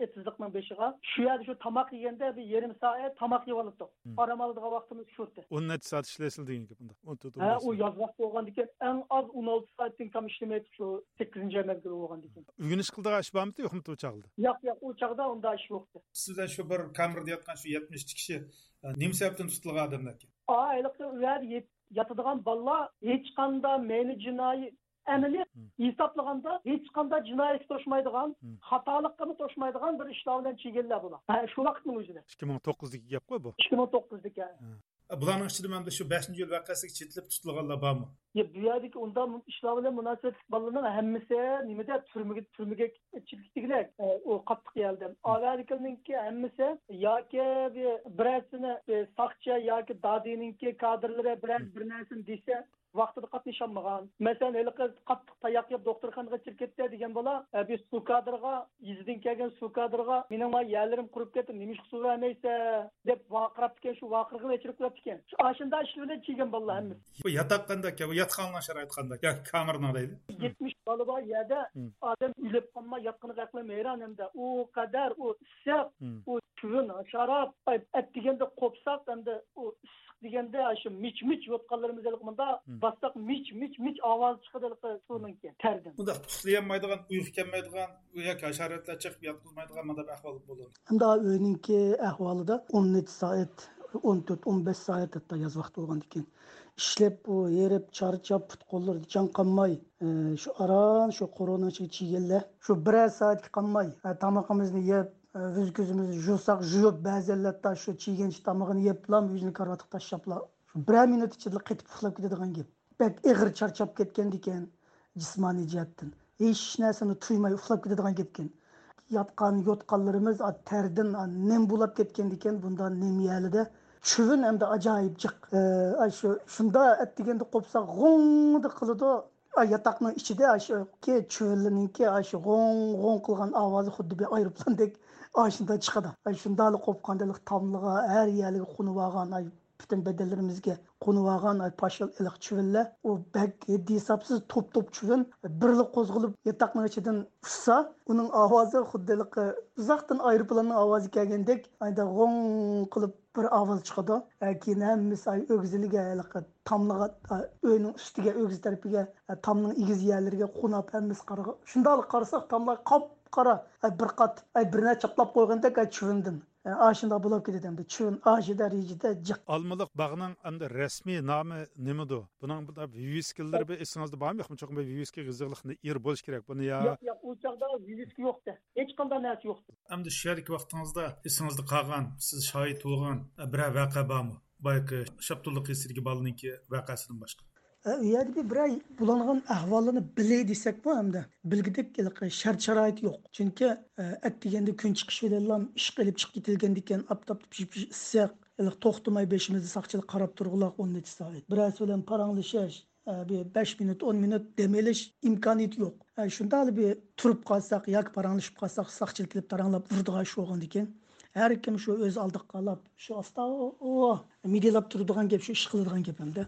etsizliqning beshiga shu yerda shu tomoq yeganda bir yarim soat tomoq yeb olibdik orom oladigan vaqtimiz shu o'n necha soat ishlaysiz degan gap unda ha u yoz vaqti eng oz o'n olti soatdan kam ishlamaydi shu sakkizinchi mezgil bo'lgandan keyin uyg'onish qildigan ish bormidi yo'qmi u chog'da yo'q yo'q u chog'da unda ish yo'qdi sizda shu bir kamerada yotgan shu yetmish kishi nima sababdan tutilgan odamlar ekan bolalar hech qanday jinoiy әмілі есаплағанда ешқандай жинайет тошмайдыған хаталыққа тошмайдыған бір ішлар vaqtning o'zida ikki ming to'qqizdagi gap qo'y bu ikki ming to'qqizdagi bularning ichida mana shu beshinchi yo'l voqeasiga chetilib tutilganlar bormi bu yerdagi unda ishlar bilan munosabatli bolalarning hammasi nimada turmaga turmaga chekitigilar u qattiq yerda avvalgininki hammasi yoki birasini soqchi yoki dodininki kadrlari bilan bir narsani desa vaqtida qatnasholmagan masalan haliqi qattiq tayoq yeb doktorxonaga chirib ketdi degan bola biz su kadrga izidan kelgan su kadrga mening yerlarim qurib ketdi nima ish suv vermaysa deb vaqirab ekan shu vaqirg'ini ichirib qo'yapti ekan shu ashunda ishlar bilan chiygan bolalar hammasi bu yotqanlar sharoit kamerna deydi yetmish bola bor yerda odam o'lib yotqini qaqlamayron hamda u qadar u issiq u kuvin sharob deganda qo'psaq hamda u дегенде ашы мич мич өткөнлөрүбүз эле мында. Бассак мич мич мич аваз чыгат эле суунунки тердин мында пухлаянмайдыган уюккенмайдыган yoki hasharotlar chiqib yotqizmaydigan mana bir ahvol bo'ladi unda o'yninki ahvolida o'n nechi soat o'n to'rt o'n besh soat yoz vaqti bo'lgan ekan ishlab erib charchab put qo'llari shu aron shu qo'rona shu yeb өз көзіміз жусақ жүріп бәзәлләр ташы шу чигенші тамағын еп лам өзін карватып ташшапла бір минут ішінде қайтып кетеді деген кеп бәк иғыр чарчап кеткен екен jismoniy jihatdan hech narsani tuymay uxlab ketadigan ketgan yotgan yotqanlarimiz tardan nem bo'lab ketgan ekan bunda nemyalida chuvin hamda ajoyib jiq shunda deganda qo'psa g'ungdi qiladi ichida shu shu g'o'ng g'o'ng qilgan ovozi xuddi Aşında шығады. Ay şundalı kopkandılık tamlığa her yerli kunuvagan ay bütün bedellerimizge konuvagan ay paşal ilik çüville o bek yedi hesapsız top top çüvün birlik kozgulup yatakman içinden ussa onun avazı huddelik uzaktan aeroplanın avazı gelgendek ayda bir avaz çıkadı. Keyin hammasi ay o'gziligga anaqa ustiga o'gzi tarafiga tomning egiz yerlariga qo'nab tomlar qop qara bir qat bir necha qo'yganda qo'ygandek chuvindim ashunda bo'lib ketadi endi chun ashi darajada jiq olmaliq bog'ning endi rasmiy nomi nimadu buning viviskilari bir esingizda bormi yo'qmi cho'qim viviski g'izig'liqni er bo'lishi kerak buni yo yo'q yo'q u chog'da viviski yo'qda hech qanday narsa yo'qdi endi shu yerlik vaqtingizda esingizda qolgan siz shohid bo'lgan biror vaqa bormi boyagi shaptulli qisirgi bolaninki vaqasidan boshqa u yerda bir bulangan ahvolini bilay desakmi hamda bilgidek shart sharoit yo'q chunki deganda kun chiqish bilan ish qilib chiqib ketilgan ekan aptop issiq to'xtamay beshimizni soqchilik qarab turg'ular o'n necha soat birasi bilan paranglashash bir besh minut o'n minut dam olish imkoniyati yo'q shunda bir turib qolsak yoki paranglashib qolsak soqchilik kelib taranglab urdigan shu bo'lgan ekan har kim shu o'z oldiga qalab shu asta midilab turadigan gap shu ish qiladigan gap hamda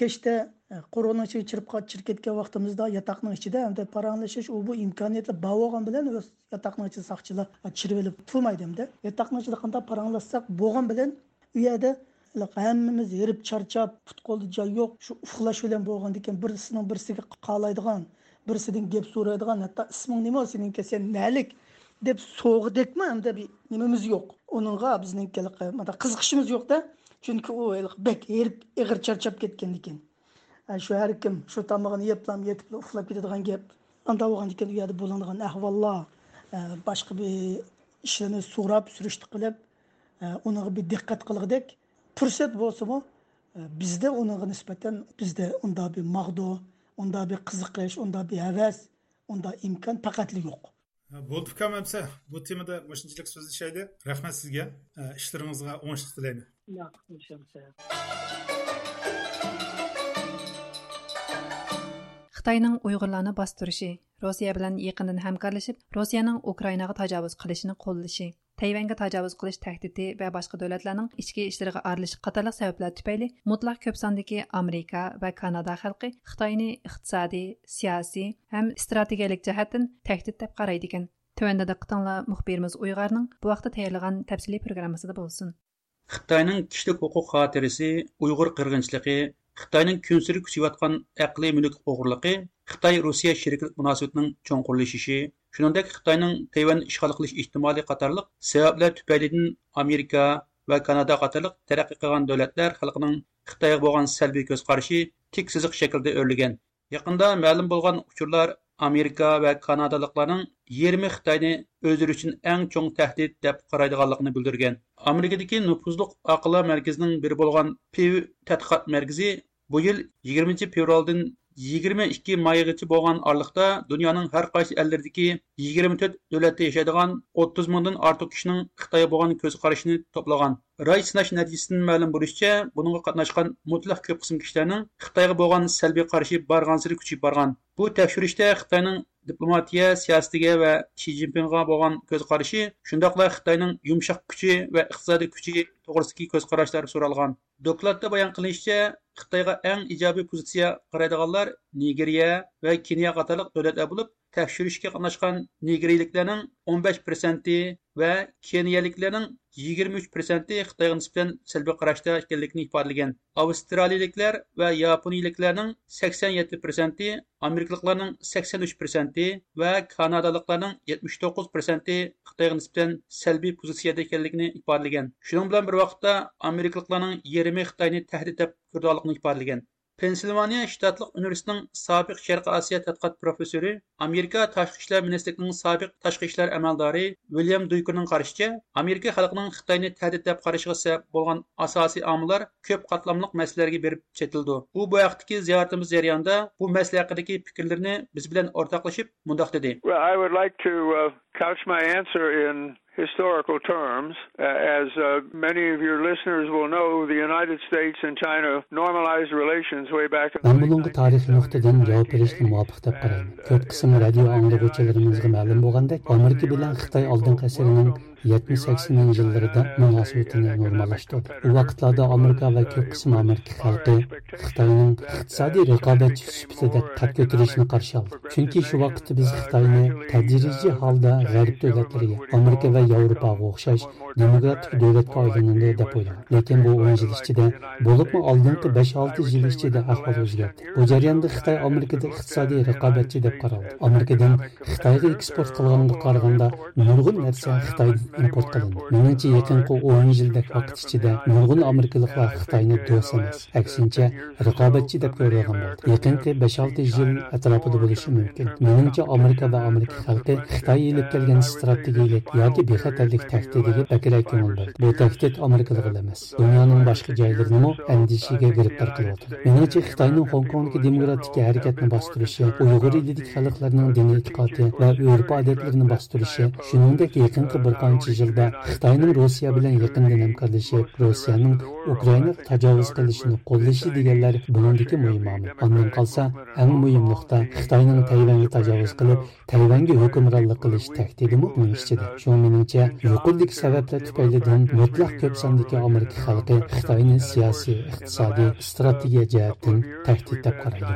kechda e, korona chirib chirib ketgan vaqtimizda yotoqning ichida hamda paranglashish u bu imkoniyatlar bo'lgan bilan o'z yotoqning ichida soqchilar chirib e, olib turmaydi hamda yotoqning ichida qanday paranglashsak bo'lgan bilan u yerda hammamiz erib charchab put qo'lda joy yo'q shu uxlash bilan bo'lgan ekan birisining birisiga qalaydigan birisidan gap so'raydigan hatto isming nima seniki sen nalik deb so'g'idekmi hamda nimamiz yo'q uningga bizniki qiziqishimiz yo'qda chunki u bek erib ig'ir charchab ketgan ekan shu har kim shu tomog'ini yetib uxlab ketadigan gap anda bo'lgan ekan u boshqa bir ishlarni so'rab surishti qilib uniga bir diqqat qilg'idek fursat bo'lsimi bizda uniga nisbatan bizda unda bir mag'du unda bir qiziqish unda bir havas unda imkon faqatli yo'q bo'ldi rahmat sizga o'ngishlik tilayman xitoyning uyg'urlarni bostirishi rossiya bilan yaqindan hamkorlashib rossiyaning ukrainaga tajovuz qilishini qo'llashi tayvanga tajovuz qilish tahdidi va boshqa davlatlarning ichki ishlariga aralashish qatorliq sabablar tufayli mutlaq ko'p sondagi amerika va kanada xalqi xitoyni iqtisodiy siyosiy ham strategiyalik jihatdan tahdid deb qaraydi ekan Tövəndə diqqətinizlər müxbirimiz Uyğarның bu. Xitoyning kishilik huquq xotirasi, Uyg'ur qirg'inchiligi, Xitoyning kunsiri kuchayotgan aqliy mulk o'g'irligi, Xitoy Rossiya sheriklik munosabatining cho'nqurlashishi, shuningdek Xitoyning Tayvan ishg'ol qilish ehtimoli qatorliq sabablar tufaylidan Amerika va Kanada qatorliq taraqqiy qilgan davlatlar xalqining Xitoyga bo'lgan salbiy ko'z qarashi tik siziq shaklda o'rlagan. yaqinda ma'lum bo'lgan uchurlar Америка ва Канадалыкларның 20 Хитаенны өзләре өчен иң чоң тәһдид дип карайдыганлыгын белдергән. Америкадагы нупузлык акылла мәркәзенең бире булган Pew тадқиқат мәркәзе бу ел 20 февральдан 22 майгача булган арлыкта дөньяның һәр кайсы әлләрдәге 24 дәүләттә яшәдегән 30 меңдән артык кешенең Хитаи булган күз карашын топлаган. Рай сынаш нәтижесенең мәгълүм булышча, буныңга катнашкан мутлак көп кысым кешеләрнең Хитайга булган сәлби каршы баргансыры күчеп барган. Бу тәкъшүриштә Хитайның дипломатия сиясәтегә ва Си Цзиньпинга булган көз карашы, шундыйлар Хитайның йомшак күче ва икътисади күче турысындагы көз карашлары соралган. Докладта баян кылынышча, Хитайга иң иҗаби позиция карайдыганлар Нигерия ва Кения катарлык дәүләтләр булып, tekşürüşke davlatlar bo'lib 15 prosenti va keniyaliklarning 23 prosenti xitoyga nisbatan salbiy qarashda ekanligini ifodalagan avstraliyaliklar va yaponiyaliklarning 87 prosenti amerikaliklarning 83 prosenti va kanadaliklarning 79 prosenti xitoyga nisbatan salbiy pozitsiyada ekanligini ifodalagan shuning bilan bir vaqtda amerikaliklarning yarmi xitoyni tahdid deb ko'rganligini ifodalagan pensilvaniya shtatliq universitetining sobiq sharqi osiyo tadqiqot professori amerika tashqi ishlar ministrligining sobiq tashqi ishlar amaldori william duykerning qarashicha amerika xalqining xitoyni tahdid deb qarashiga sabab bo'lgan asosiy omillar ko'p qatlamliq masalalarga berib chetildi. U bu vaqtdagi ziyoratimiz jarayonida bu masala haqidagi fikrlarini biz bilan o'rtoqlashib mundoq dedi. Well, I would like to, uh, couch my answer in historical terms. Uh, as uh, many of your listeners will know, the United States and China normalized relations way back in Мен бүгүнкү тарих нуктадан жооп беришти муапык деп карайм. Көп кысым радио аңдыгычыларыбызга маалым болгондой, Америка менен Кытай алдыңкы асырынын 70-80 yillarida munosabatini normallashtirdi. U vaqtlarda Amerika va ko'p qism Amerika xalqi Xitoyning iqtisodiy raqobatchi sifatida qad ko'tarishni qarshi oldi. Chunki shu vaqtda biz Xitoyni tadrijiy holda g'arb davlatlariga, Amerika va Yevropaga o'xshash demokratik davlatga aylanadi deb o'ylagan. Lekin bu 10 yil ichida, bo'libmi oldingi 5-6 yil ichida ahvol o'zgardi. Bu jarayonda Xitoy Amerikada iqtisodiy raqobatchi deb qaraldi. Amerikadan Xitoyga eksport qilganga qaraganda nurg'un narsa Xitoydan import qilindi. Meningcha yaqinqi 10 yildek vaqt ichida nurg'un amerikaliklar Xitoyni do'st emas, aksincha raqobatchi deb ko'rgan bo'ldi. Yaqinqi 5-6 yil atrofida bo'lishi mumkin. Meningcha Amerika va Amerika xalqi Xitoy ilib kelgan strategiyalik yoki bexatarlik tahdidiga bakrak ko'ngil berdi. Bu tahdid amerikalik emas. Dunyoning boshqa joylarini andishiga giribdor qilyapti. Meningcha Xitoyning Hong Kongdagi demokratik harakatni bostirishi, Uyg'ur elidik xalqlarning diniy e'tiqodi va urf odatlarini bostirishi, shuningdek yaqinqi bir qancha yilda Xitoyning Rossiya bilan yaqindan hamkorlashib, Rossiyaning Ukrainaga tajovuz qilishini qo'llashi deganlar buningdagi muhim omil. Qolsa, eng muhim nuqta Xitoyning Tayvanga tajovuz qilib, Tayvanga hukmronlik qilish tahdidimi buning ichida. Shu siyosat tufaylidan mutlaq ko'p sondagi amerika xalqi xitoyni siyosiy iqtisodiy strategiya jihatdan tahdid deb qaraydi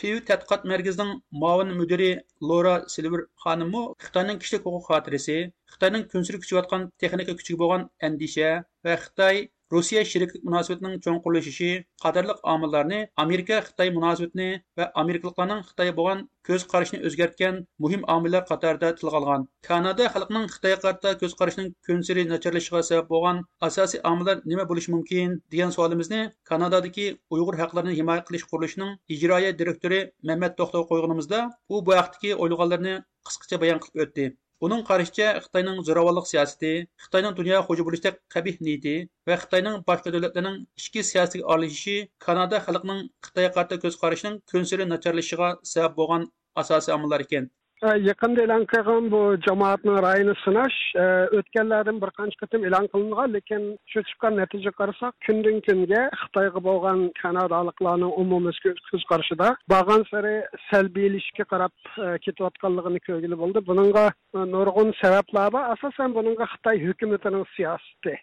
Piyu tədqiqat mərkəzinin muavin müdiri Laura Silver xanımı Xitayının kişilik hüquq xatirəsi, Xitayının künsürük küçüyətən texnika küçüyü bolğan əndişə və Xitay Rusiya sheriklik münasibatining cho'nqurlashishi qatorliq omillarni Amerika Xitoy munosabatini va Amerikaliklarning Xitoy bo'lgan көз қарашын өзгерткен мұхим амиллар қатарда тіл қалған. Канада халқының Қытай қарта көз қарашының күнсірі нашарлашыға сәбеп болған асасы амиллар неме болушы мүмкін деген суалымызды Канададаки ұйғыр хақларын химая қылыш құрылышының ижрая директоры Мәммәт Тоқтау у бұл уақытки ойлағанларны қысқаша баян қылып. Уның карашыча, Хитаенның зоравалык сиясәте, Хитаенның dünya хуҗа булыштак кабих нияте ва Хитаенның башка дәүләтләрнең ички сиясәтгә аралашышы Канада халкының Хитаенга карата күз карашының көнсәре начарлашыга болған булган асosiy omillar ekan. Yaqinda e'lon qilgan bu jamoatni ra'yini sinash e, o'tganlardan bir qancha qatim e'lon qilingan, lekin shu chiqqan natija qarasak, kundan kunga Xitoyga bo'lgan kanadaliklarning umumiy ko'z qarashida borgan sari salbiylashga qarab e, ketayotganligini ko'rgili bo'ldi. Buningga e, nurg'un sabablar bor. Asosan buningga Xitoy hukumatining siyosati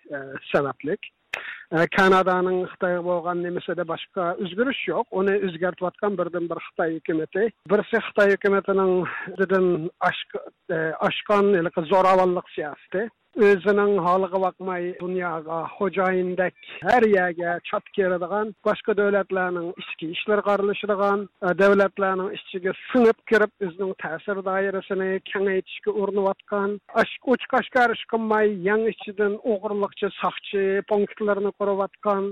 sabablik. Канаданың Қытайға болған немесе де басқа өзгеріс жоқ. Оны өзгертіп бірден бір Қытай үкіметі. Бірсі Қытай үкіметінің ашқан, зоравалық сиясты. O'zining holiga boqmay dunyoga xo'jayindek har yerga chop keladigan boshqa davlatlarning ichki ishlariga aralashadigan e, davlatlarning ichiga singib kirib o'zining ta'sir doirasini kengaytirishga urinayotgan ochiq qilmay yang ichidan o'g'irlikchi soqchi punktlarni qurayotgan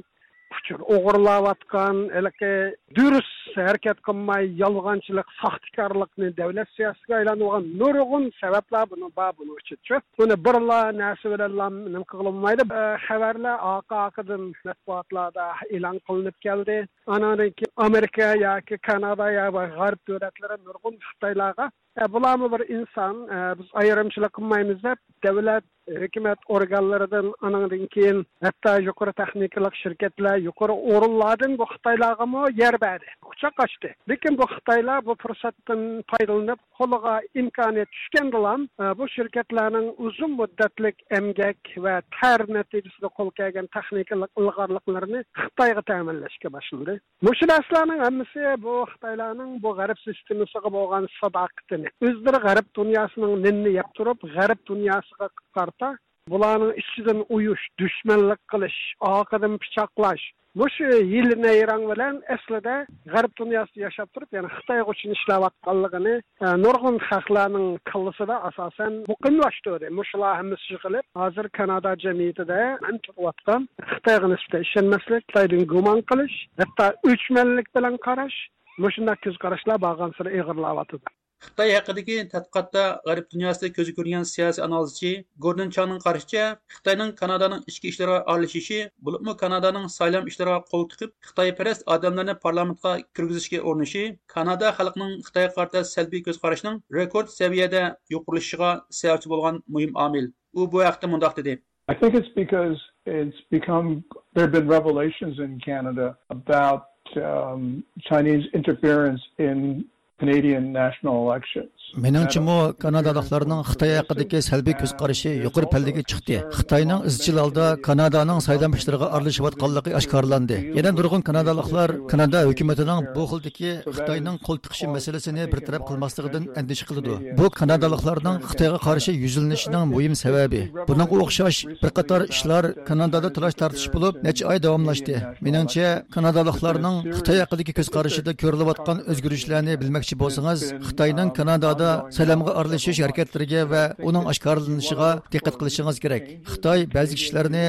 учур огурлап аткан элеке дүрүс аракет кылмай ялганчылык сахтыкарлыкны дөөлөт саясатына айланып алган нургун себеплер буну бар буну үчүнчү буну бирла нерсе менен ним кылынмайды хабарлар ака акыдын матбуатларда элан кылынып келди анан кийин америка яки канада яки гарып дөөлөтлөрү нургун кытайларга E, bularmi bir inson e, biz ayrimchilik qilmaymiz deb davlat e, hukumat organlaridan anandan keyin hatto yuqori texnikalik shirkatlar yuqori o'rinlardan bu xitoylargami yer berdi. Quchoq ochdi lekin bu xitoylar bu fursatdan foydalanib qo'liga imkoniyat tushgandilam bu shirkatlarning uzun muddatlik emgak va tar natijasida qo'l kelgan texnikalik ilg'orliklarini xitoyga ta'minlashga boshlandi. Mushu narsalarning hammasi bu xitoylarning bu g'arb sistemasiga bo'lgan sadoqatini o'zlari g'arb dunyosining ninni yeb turib g'arb dunyosiga qarta bularning ichidan uyush dushmanlik qilish oqidan pichoqlash mushu yil nayrang bilan aslida g'arb dunyosida yashab turib ya'ni xitoy uchun ishlayotganligini e, nurg'un xalqlarning kallasida asosan muqimlashtirdi mushular hammasi qilib hozir kanada jamiyatida turayotgan xitoyga nisbatan ishonmaslik xitoydan gumon qilish hatto o'chmanlik bilan qarash mushunday ko'z qarashlar borgan sari ig'irlayotdi xitoy haqidagi tadqiqotda g'arb dunyosida ko'zi ko'rgan siyosiy analizchi gordon changning qarashicha xitoyning kanadaning ichki ishlariga aralashishi bo'libmi kanadaning saylam ishlariga qo'l tiqib xitoyparast odamlarni parlamentga kirgizishga urinishi kanada xalqining xitoyga qarata salbiy ko'z qarashining rekord saviyada yuqorilishiga sababchi bo'lgan muhim omil. U bu haqda mundoq dedi. I think it's because it's become there have been revelations in Canada about um, Chinese interference in Canadian national elections. Меніңчімі Канадалықларының Қытай ақыдеке сәлбей көз қарышы юқыр пәлдеге чықты. Қытайның ізчіл алда Канаданың сайдан піштіріға арлышып атқалықы ашқарланды. Еден дұрғын Канадалықлар Канада үкіметінің бұл қылдеке Қытайның қол тықшы мәселесіне бір тарап қылмастығыдың әндеш қылыды. Бұл Канадалықлардың Қытайға қаршы yüzілінішінің мұйым сәбәбі. Бұның оқшаш бір қатар ішлар Канадада тұраш тартыш болып, нәчі ай дәвамлашты. Меніңше Канадалықларның Қытай ақыдеке көз қарышыда көріліп атқан өзгірішілеріне білмәкші болсаңыз, Қытайның Канада ئەزادا سەلەمگە ئارىلىشىش ھەرىكەتلىرىگە ۋە ئۇنىڭ ئاشكارىلىنىشىغا دىققەت قىلىشىڭىز كېرەك. خىتاي بەزى كىشىلەرنى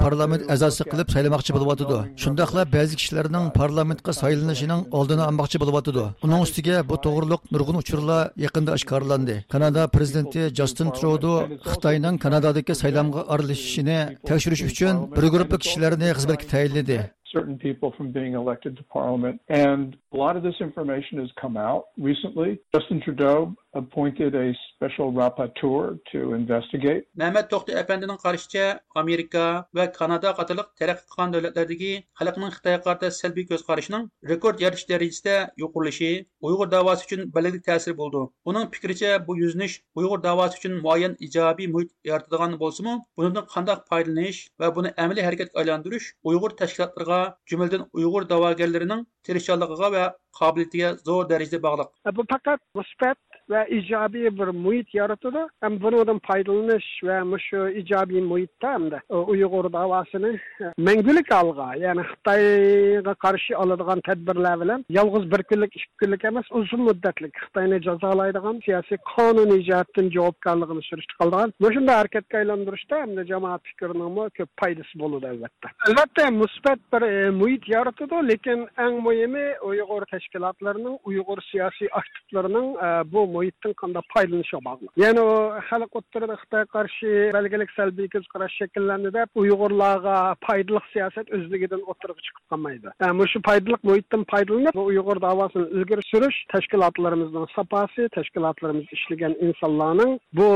parlament ئەزاسى قىلىپ سايلىماقچى بولۇۋاتىدۇ. شۇنداقلا بەزى كىشىلەرنىڭ parlamentقا سايلىنىشىنىڭ ئالدىنى ئالماقچى بولۇۋاتىدۇ. ئۇنىڭ ئۈستىگە bu توغرىلىق nurgun ئۇچۇرلار يېقىندا ئاشكارىلاندى. Kanada prezidenti Justin Trudeau Xitoyning Kanadadagi saylamga aralashishining tekshirish uchun bir guruh kishilarni xizmatga tayinladi. Certain people from being elected to parliament. And a lot of this information has come out recently. Justin Trudeau appointed a special rapporteur to investigate. Məhəmməd Toxtu əfəndinin qarışca Amerika və Kanada qatarlıq tərəqqi qılğan dövlətlərdəki xalqın Xitayğa qarşı səlbi göz qarışının rekord yarış dərəcəsində yuquruluşu Uyğur davası üçün bəlli təsir buldu. Onun fikrincə bu yüzünüş Uyğur davası üçün müəyyən ijobiy mühit yaratıdığan bolsa-mı, bundan qandaq faydalanış və bunu əməli hərəkətə aylandırış Uyğur təşkilatlarına, cümlədən Uyğur davagirlərinin tirişçiliğine və qabiliyyətinə zor dərəcədə bağlı. E, bu faqat müsbət ve icabi bir muhit yaratıdı. Hem bunun faydalanış ve şu icabi muhitte hem de e, Uygur davasını e, mengülük alga yani Hıtay'a karşı alıdığan tedbirler bilen yalnız bir günlük, iki günlük emez uzun müddetlik Hıtay'ını cezalaydıgan siyasi kanun icatının cevapkarlığını sürüştü kaldıgan. Bu şimdi hareketke aylandırışta hem de cemaat fikrinin köp paydası buludu elbette. Elbette müsbet bir e, muhit yaratıdı. Lakin en mühimi Uygur teşkilatlarının, Uygur siyasi aktiflerinin e, bu muhit yitin qanda paylanışa bağlı. Yani o halk oturdu Xitay karşı belgelik selbi göz qaraş şekillendi de Uygurlarga paydalık siyaset özlüğüden oturup çıkıp kalmaydı. Yani şu paydalık muhitten paydalanıp Uygur davasını ilgir sürüş teşkilatlarımızın sapası, teşkilatlarımız işleyen insanların bu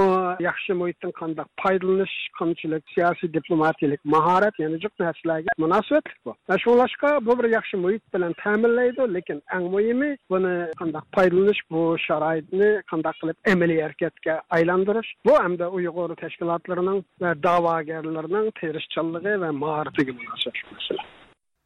yaxşı muhitten qanda paydalanış, kançılık, siyasi diplomatilik, maharet yani çok neslerge münasebetlik bu. Ve şunlaşka bu bir yaxşı muhit bilen təminləydi, lakin en mühimi bunu qanda paydalanış bu şəraitini qanday qilib amaliy harakatga aylantirish bu hamda uyg'ur tashkilotlarining va da'vogarlarning tirishchanligi va mahoratiga munosib masala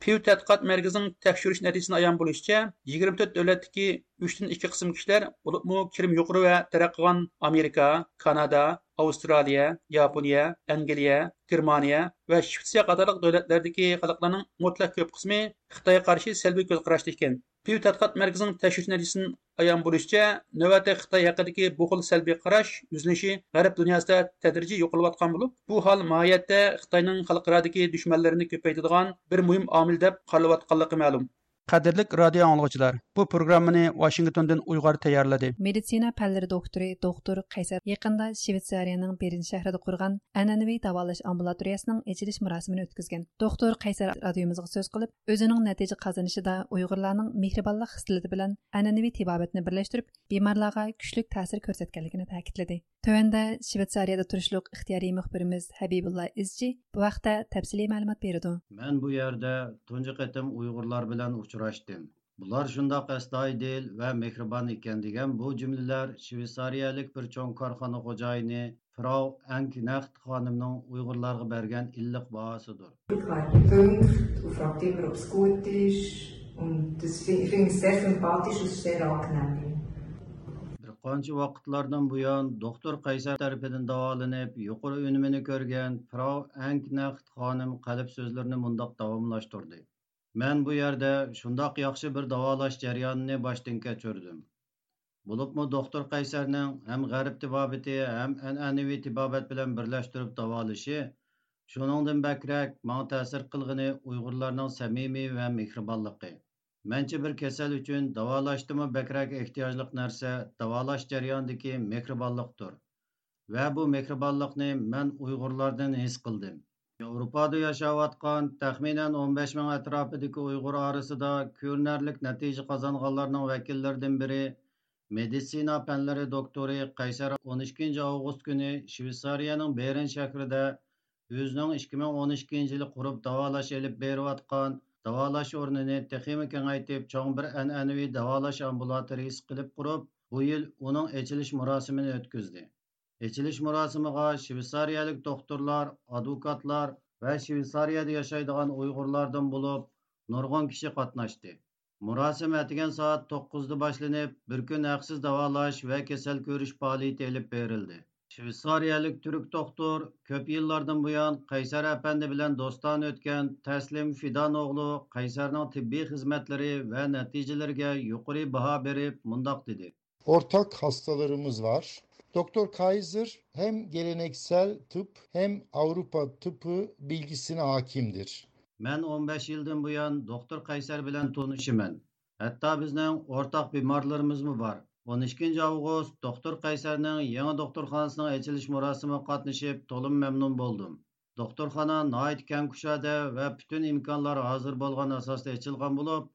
Pew tədqiqat mərkəzinin təkşürüş nəticəsində ayan buluşca 24 dövlətdəki 3-dən 2 qism kişilər, bulubmu kirim yuqarı və tərəqqıgan Amerika, Kanada, Avstraliya, Yaponiya, Angliya, Germaniya və Şvetsiya qatarlıq dövlətlərdəki xalqların mutlaq köp qismi Xitayğa qarşı səlbi göz ekan. Pew tadqiqot markazining təkşürüş nəticəsinin ayan buluşca, növbətdə xitoy haqidagi bu xil səlbi qarash yüzlənişi Qərb dünyasında tədrici yo'qolayotgan bo'lib, bu hal mohiyatda Xitoyning xalqaradagi dushmanlarini ko'paytiradigan bir muhim omil deb qaralayotganligi ma'lum. Qadrlik radio anglagıçılar, bu programmani Washingtondan Uyghur tayyorladi. Meditsina fanlari doktori doktor Qaysar yaqinda Shveysariyaning Berin shahrida qurgan an'anaviy davolash ambulatoriyasining ochilish marosimini o'tkazgan. Doktor Qaysar radiomizga so'z qilib, o'zining natija qozonishida Uyg'urlarning mehribonlik hislati bilan an'anaviy tibobatni birlashtirib, bemorlarga kuchli ta'sir ko'rsatganligini ta'kidladi. Tövəndə Shveysariyada turishliq ixtiyoriy muxbirimiz Habibulla Izci bu vaqtda tafsiliy ma'lumot berdi. Men bu yerda tunji qatim Uyg'urlar bilan uchrashdim. Bular shundoq astoydil va mehribon ekan degan bu jumlalar shveysariyalik bir cho'ng korxona xo'jayini Frau Anknacht xonimning Uyg'urlarga bergan illiq bahosidir. Du fragt immer, ob es gut ist und das finde ich sehr sympathisch und sehr angenehm. qancha vaqtlardan buyon doktor qaysar tarafidan davolanib yuqori unumini ko'rgan frau anknaxt xonim qalb so'zlarini mundoq davomlashtirdi man bu yerda shundoq yaxshi bir davolash jarayonini boshdan kechirdim. Bo'libmi doktor qaysarning ham g'arb tibobati ham an'anaviy tibobat bilan birlashtirib davolashi shuningdan bakrak manga ta'sir Менчи uyg'urlarning samimiy va mehribonligi. Мәнче bir kasal uchun davolashdimi bakrak Ва бу davolash мен mehribonlikdir. Va bu mehribonlikni men Uyg'urlardan his taxminan 15 ming atrofidagi Uyg'ur orasida ko'rinarlik natija qozonganlarning vakillaridan biri meditsina fanlari doktori Qaysar 12 avgust kuni Shveysariyaning Bern shahrida o'zining 2012 yili qurib davolash elib berayotgan davolash o'rnini texmi kengaytib cho'ng bir an'anaviy davolash ambulatoriyasi qilib qurib bu yil uning echilish marosimini o'tkazdi. Echilish marosimiga shveysariyalik doktorlar advokatlar va shveysariyada yashaydigan uyg'urlardan bo'lib nurg'un kishi qatnashdi. Murosim atigan soat to'qqizda boshlanib bir kun haqsiz davolash va kasal ko'rish faoliyati ilib berildi. Shveysariyalik turk doktor ko'p yillardan buyon qaysar apandi bilan do'stona o'tgan taslim fidan o'g'li qaysarning tibbiy xizmatlari va natijalariga yuqori baho berib mundoq dedi. Ortak hastalarımız var Doktor Kaiser hem geleneksel tıp hem Avrupa tıpı bilgisine hakimdir. Мен 15 yıldan bu yan Doktor Kaiser bilen tanışımın. Hatta bizden ortak bimarlarımız mı var? 12 avgust Doktor Kayser'nin yeni Doktor doktorxanasının açılış murasımı katnışıp tolum memnun buldum. Doktorxana nait ken kuşada ve bütün imkanlar hazır bolgan asasda açılgan bulup,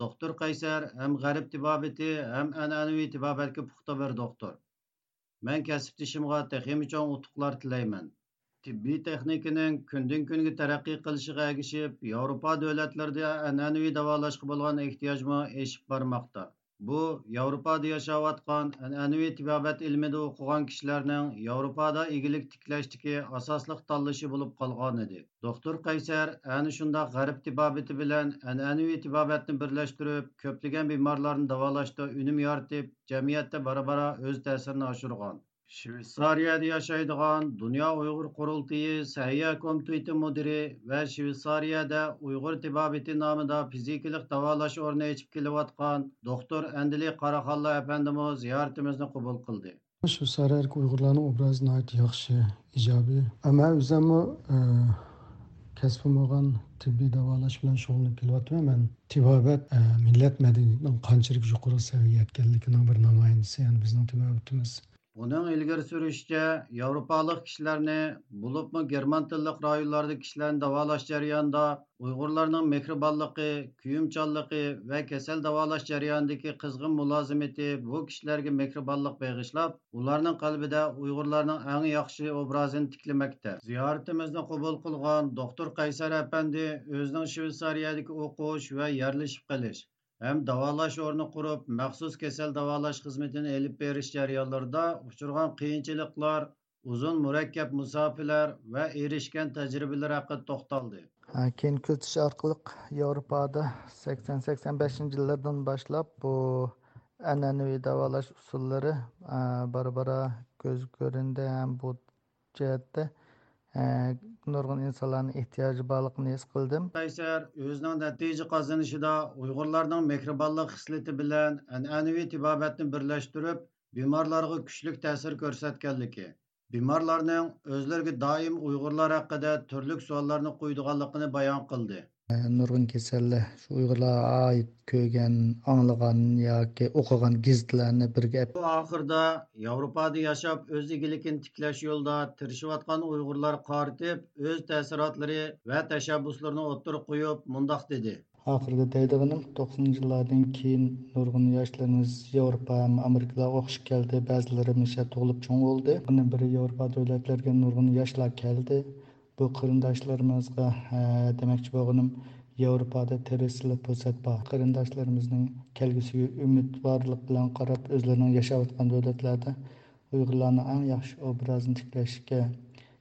Doktor Kayser hem garip tibabeti hem en anvi tibabetkı puxta bir doktor. Man kasbdishimga texmi cho'ng utuqlar tilayman tibbiy texnikaning kundan kunga taraqqiy qilishiga ergishib yevropa davlatlarida an'anaviy davolashga bo'lgan ehtiyojmi eshib bormoqda Bu Yevropada yashayotgan an'anaviy tibobat ilmida o'qigan kishilarning Yevropada egilik tiklashdagi asosliq tanlashi bo'lib qolgan edi. Doktor Qaysar ana shundoq g'arb tibobati bilan an'anaviy tibobatni birlashtirib, ko'plagan bemorlarni davolashda unum yoritib, jamiyatda bara-bara o'z ta'sirini oshirgan. Shveysariyada yashaydigan dunyo uyg'ur qurultiyi sahiya komiteti mudiri va shveysariyada uyg'ur tibobiti nomida fizikalik davolash o'rni ichib kelayotgan doktor andili qaraxonlo apandimiz ziyoratimizni qabul qildi shveysariyalik uyg'urlarning obrazi yaxshi ijobiy ama o'zimmi kasbim bo'lgan tibbiy davolash bilan shug'ullanib kelyapman man tibobat millat madaniyatining qanchalik yuqori saviyaga yetganligining bir namoyandasi ya'ni bizning tibobatimiz Uning ilgari surishicha, Yevropalik kishilarni, bo'libmi german tilli rayonlarda kishilarni davolash jarayonida Uyg'urlarning mehribonligi, kuyimchanligi va kasal davolash jarayonidagi qizg'in mulozimati bu kishilarga mehribonlik bag'ishlab, ularning qalbida Uyg'urlarning eng yaxshi obrazini tiklamoqda. Ziyoratimizni qabul qilgan doktor Qaysar apandi o'zining Shveysariyadagi o'qish va yerlashib qilish hem davalaş oranı kurup məxsus kesel davalaş hizmetini elip beriş jarayonlarida uçurgan qiyinchiliklar, uzun murakkab musafiler ve erişken tecrübeler hakkı toxtaldı. Keyin kuzatish orqali Yevropada 80-85 yillardan boshlab bu an'anaviy davolash usullari e, bora bora ko'z ko'rindi ham bu jihatda nurg'un insonlarning ehtiyoji borligini his qildim qaysar o'zining natija qozonishida uyg'urlarning mehribonlik xislati bilan an'anaviy tibobatni birlashtirib bemorlarga kuchli ta'sir ko'rsatganligi bemorlarning o'zlariga doim uyg'urlar haqida turli savollarni qo'ydiganligini bayon qildi nurg'un kasallar shu uyg'urlarga oid ko'rgan anglagan yoki o'qigan gazitlarni birga oxirida yevropada yashab o'z egiligini tiklash yo'lida tirishayotgan uyg'urlar qaritib o'z taassurotlari va tashabbuslarini o'ttirib qo'yib mundoq dedi. Oxirida deydiganim to'qsoninchi yillardan keyin nurg'un yoshlarimiz yevropa amerikaga o'qishga keldi ba'zilari misha tug'ilib cho'ng bo'ldi. Biri yevropa davlatlariga nurg'un yoshlar keldi bu qarindoshlarimizga e, demoqchi bo'lganim yevropada tirisli fursat bor qarindoshlarimizning kelgusiga umidvorlik bilan qarab o'zlarining yashayotgan davlatlarda uyg'urlarni eng yaxshi obrazini tiklashga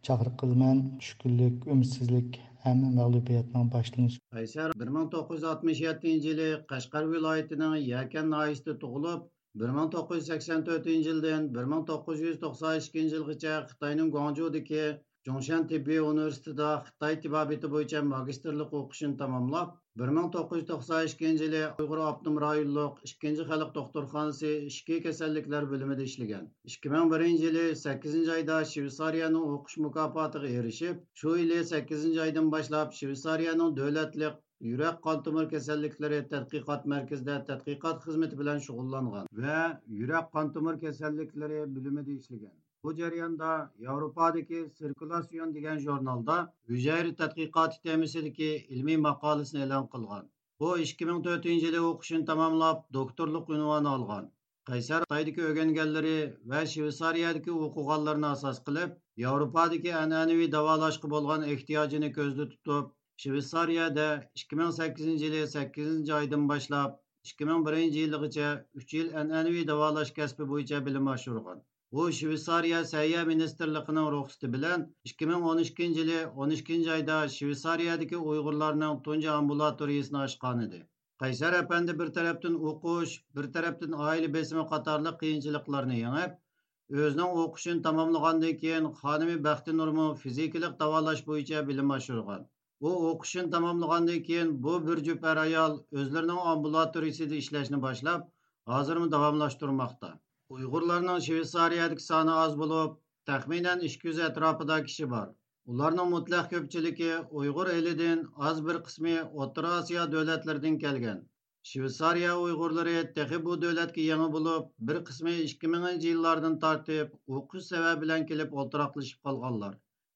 chaqiriq qilaman tushkunlik umidsizlik hamma mag'lubiyatning boshlanishi. Qaysar bir ming to'qqiz yuz oltmish yettinchi yili qashqar viloyatining yakan noyisida tug'ilib bir ming to'qqiz yuz sakson to'rtinchi yildan bir ming to'qqiz yuz to'qson ikkinchi yilgacha xitoyning guanjudagi Жоңшан Тибби университетida Xitoy tibobati bo'yicha magistrlik o'qishini tamomlab, 1992 yili Uyg'ur avtonom rayonlik 2 xalq doktorxonasi ichki kasalliklar bo'limida ishlagan. 2001 yili 8 oyda Shveysariyaning o'qish mukofotiga erishib, shu yili 8 oydan boshlab Shveysariyaning davlatlik yurak qon tomir kasalliklari tadqiqot markazida tadqiqot xizmati bilan shug'ullangan va yurak qon tomir kasalliklari bo'limida ishlagan. Bu jarayonda Yevropadagi Sirkulasyon degan jurnalda hujayra tadqiqoti temisidagi ilmiy maqolasini e'lon qilgan. Bu 2004 yili o'qishini tamomlab, doktorlik unvoni olgan. Qaysar Xitoydagi o'rganganlari va Shveysariyadagi o'qiganlarini asos qilib, Yevropadagi an'anaviy davolashga bo'lgan ehtiyojini ko'zda tutib, Shveysariyada 2008 yili 8 oydan boshlab 2001 yilgacha 3 yil an'anaviy davolash kasbi bo'yicha bilim oshirgan. U shveysariya sayya ministrligining ruxsati bilan 2012 yili 12 oyda shveysariyadagi uyg'urlarning tunji ambulatoriyasini ochgan edi. Qaysar apandi bir tarafdan o'qish bir tarafdan oila besimi qatorli qiyinchiliklarni yengib o'zining o'qishini tamomlagandan keyin xonimi baxtinurmu fizikalik davolash bo'yicha bilim oshirgan. U o'qishini tamomlagandan keyin bu bir juft ayol o'zlarining ambulatoriyasida ishlashni boshlab hozirmi davomlashtirmoqda. Uyghurlarning shveysariyadagi soni oz bo'lib taxminan ikki yuz atrofida kishi bor. Ularning mutlaq ko'pchiligi uyg'ur elidan oz bir qismi o'rta osiyo davlatlaridan kelgan. Shveysariya Uyghurlari texi bu davlatga yangi bo'lib bir qismi ikki minginchi yillardan tortib o'qish sababi bilan kelib o'ltiroqlashib qolganlar.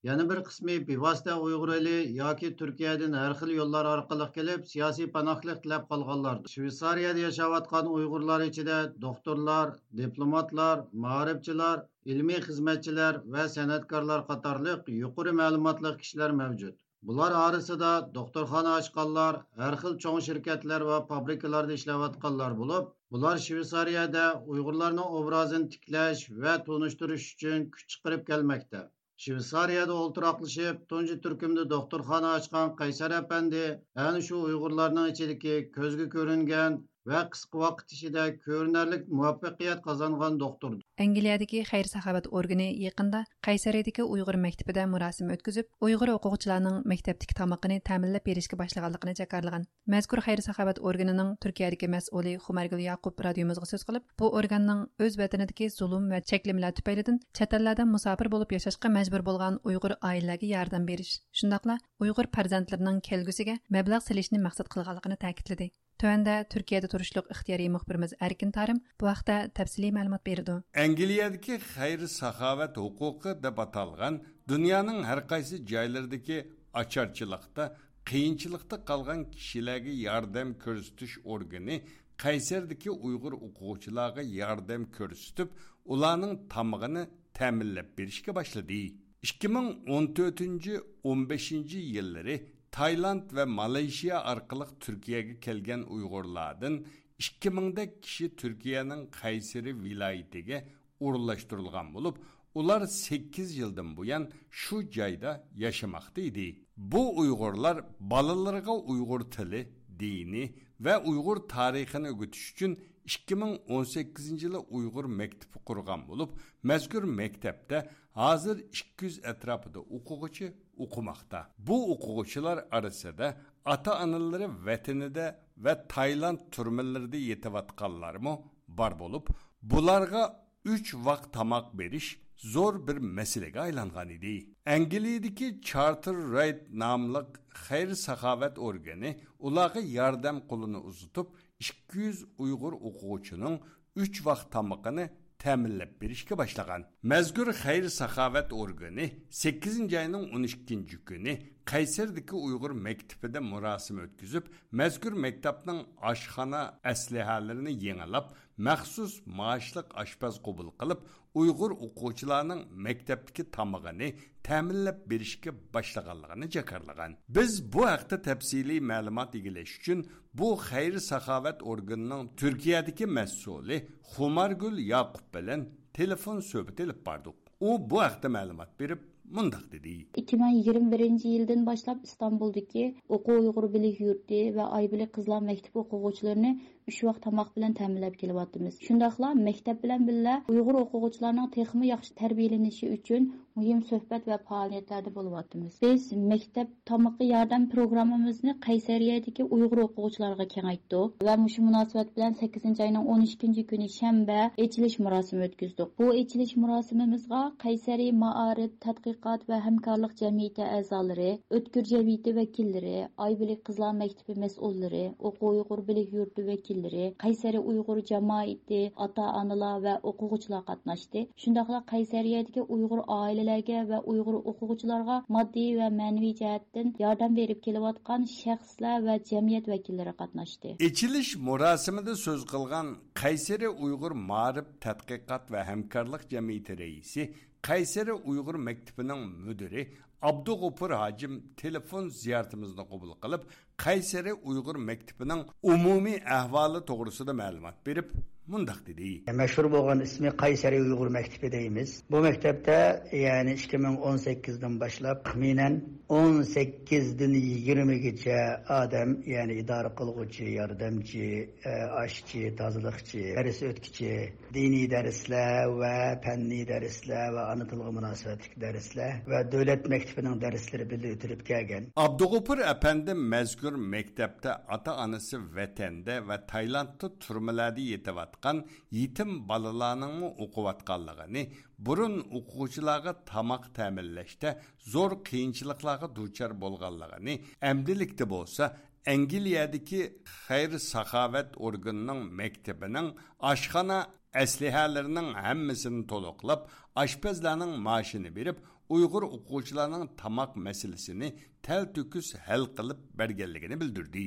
Yana bir qismi bevosita uyg'ur eli yoki turkiyadan har xil yo'llar orqali kelib siyosiy panohlik tilab qolganlardir shveysariyada yashayotgan uyg'urlar ichida doktorlar diplomatlar ma'rifchilar ilmiy xizmatchilar va san'atkorlar qatorliq yuqori ma'lumotli kishilar mavjud. Bular orasida doktorxona ochganlar har xil cho'ng shirkatlar va fabrikalarda ishlayotganlar bo'lib bular shveysariyada uyg'urlarning obrazini tiklash va tunishtirish uchun kuch chiqarib kelmoqda shveysariyada o'ltiraqlashib, tunji turkumda doktorxona ochgan qaysar apandi ana shu uyg'urlarning ichidagi ko'zga ko'ringan va qisqa vaqt ichida ko'rinarlik muvaffaqiyat qozongan doktor angliyadagi xayr saxovat organi yaqinda qaysariyadagi uyg'ur maktabida murosim o'tkazib uyg'ur o'quvchilarining maktabdagi tomoqini ta'minlab berishga boshlaganligini jakarlagan mazkur xayr saxovat organining turkiyadagi mas'uli xumargul yaqub radiomizga so'z qilib bu organning o'z vatanidagi zulm va cheklimlar tufaylidan chet ellarda musofir bo'lib yashashga majbur bo'lgan uyg'ur oilalarga yordam berish. Shundoqla uyg'ur farzandlarining kelgusiga mablag' silishni maqsad qilganligini ta'kidladi. Төвәндә Төркиядә турышлык ихтияри мөхбирimiz Әркин Тарым бу вакытта тәфсилий мәгълүмат берди. Англиядәге хәйр сахават хукукы дип аталган дөньяның һәр кайсы җайларындагы ачарчылыкта, кыйынчылыкта калган кишиләргә ярдәм күрсәтүш органы Qaysardagi Uyg'ur o'quvchilarga yordam ko'rsatib, ularning tamig'ini ta'minlab berishga boshladi. 2014-15 yillari Tayland ve Malezya arkalık Türkiye'ye kelgen Uygurlardan 2000'de kişi Türkiye'nin Kayseri vilayetiga uğurlaştırılgan bulup, ular 8 yıldan buyan şu cayda yaşamaktaydı. Bu Uygurlar balalarga Uygur tili, dini ve Uygur tarihini ögütüş için 2018 yılı Uygur Mektebi kurgan bulup, mezgür mektepte hazır 200 etrafında okugucu okumakta. Bu okugucular arasında ata anıları vatanide ve Tayland türmelerde yetivatkallar mı bar bulup, bularga 3 vakt tamak beriş zor bir meselege aylangan idi. Angliyadagi Charter Right namliq xayr saxovat organi ularga yordam qo'lini uzitib 200 uyg'ur o'quvchining 3 vaqt tomoqini ta'minlab berishga boshlagan. Mazkur xayr saxovat organi 8 ayning 12 kuni qaysirdagi uyg'ur maktabida murosim o'tkazib mazkur maktabning oshxona aslihalarini yangilab maxsus maoshliq oshpaz qabul qilib uyg'ur o'quvchilarning maktabdagi tomog'ini ta'minlab berishga boshlaganligini jakarlagan biz bu haqda tafsiliy ma'lumot egillash uchun bu xayr saxovat organining turkiyadagi mas'uli xumargul yoqub bilan telefon suhbat ilib bordik. U bu haqda ma'lumot berib mundaq dedi. 2021 yildan boshlab istanbuldagi o'quv uyg'ur bilik yurti va aybili qizlar maktab o'quvchilarini 3 vaqt tamaq bilan təminləb kelyatdımız. Şundaqla məktəb bilan billə Uyğur oxuğucularının texmi yaxşı tərbiyələnişi üçün mühim söhbət və fəaliyyətlərdə buluvatdımız. Biz məktəb tamaqı yardım proqramımızı Qaysəriyədəki Uyğur oxuğucularına kengaytdıq və bu münasibət bilan 8-ci ayının 12-ci günü şənbə açılış mərasimi ötküzdük. Bu açılış mərasimimizə Qaysəri Maarif Tədqiqat və Həmkarlıq Cəmiyyəti əzaları, Ötkür Cəmiyyəti vəkilləri, Aybilik Qızlar Məktəbi məsulları, Oxu Uyğur Bilik Yurdu vəkilləri vakillari qaysari uyg'ur jamoati ota onalar va o'quvchilar qatnashdi. Shundaqla qaysariyadagi uyg'ur oilalarga va uyg'ur o'quvchilarga moddiy va ma'naviy jihatdan yordam berib kelayotgan shaxslar va jamiyat vakillari qatnashdi. Echilish marosimida so'z qilgan qaysari uyg'ur ma'rif tadqiqot va hamkorlik jamiyati raisi qaysari uyg'ur maktabining mudiri abdug'ufur hojim telefon ziyoratimizni qabul qilib qaysari uyg'ur maktabining umumiy ahvoli to'g'risida ma'lumot berib mundaq dedi. E, Məşhur bolğan ismi Qaysari Uyğur məktəbi deyimiz. Bu məktəbdə yəni 2018-dən başlap təxminən 18-dən 20-gəcə adam, yəni idarə qılğıcı, yardımcı, e, aşçı, tazılıqçı, dərs ötkücü, dini dərslər və fənni dərslər və ana tilgə münasibətlik dərslər və dövlət məktəbinin dərsləri birlikdə ötürüb gəlgan. Abdugupur əpəndi məzkur məktəbdə ata-anası vətəndə və Taylandda türmələrdə yetəvat оқыватқан етім балаларының оқыватқанлығыны бұрын оқушыларға тамақ тәмінләште зор қиыншылықларға дучар болғанлығыны әмділікті болса Әңгілиядекі қайыр сахавет органының мектебінің ашхана әслихәлерінің әммісін толықлып, ашпезләнің машыны беріп, Uyghur оқушыларының тамақ мәселесini тәл түкіс әл қылып бәргелігіні білдірді.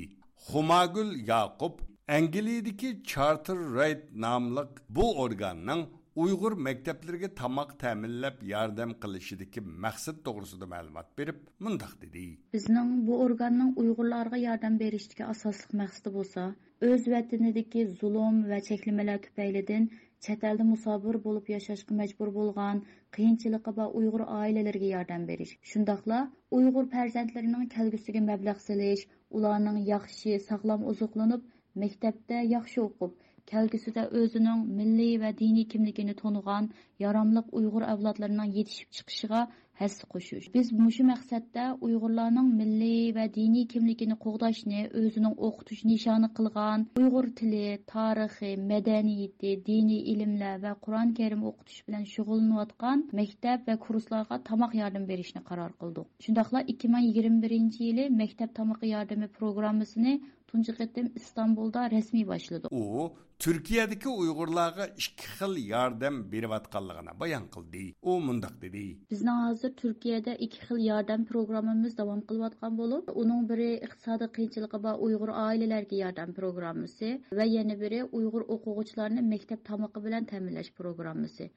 Хумагүл Яқып Angliyadagi Charter Right nomli bu organning Uyg'ur maktablariga tamoq ta'minlab yordam qilishidagi maqsad to'g'risida ma'lumot berib, mundaq dedi. Bizning bu organning Uyg'urlarga yordam berishdagi asosli maqsadi bo'lsa, o'z vatanidagi zulm va cheklamalar tufaylidan chet elda musofir bo'lib yashashga majbur bo'lgan qiyinchiligi va uyg'ur oilalariga yordam berish shundoqla uyg'ur farzandlarining kelgusiga mablag' silish ularning yaxshi sog'lom oziqlanib maktabda yaxshi o'qib kelgusida o'zining milliy va diniy kimligini to'nig'an yaromliq uyg'ur avlodlarining yetishib chiqishiga hassa qo'shish. Biz mushu maqsadda uyg'urlarning milliy va diniy kimligini qo'g'dashni o'zining o'qitish nishoni qilgan uyg'ur tili tarixi madaniyati diniy ilmlar va qur'on karim o'qitish bilan shug'ullanayotgan maktab va kurslarga tomoq yordam berishni qaror qildik. Shundoqla ikki ming yigirma birinchi yili maktab tomoq yordami programmasini tunji qatim istanbulda rasmiy boshladi. U turkiyadagi uyg'urlarga ikki xil yordam berayotganligini bayon qildi. U mundoq dedi. Bizni hozir turkiyada ikki xil yordam programmamiz davom qilayotgan bo'lib uning biri iqtisodiy qiyinchiligi bor uyg'ur oilalarga yordam programmasi va yana biri uyg'ur o'quvchilarni maktab tomoqi bilan ta'minlash programmasi.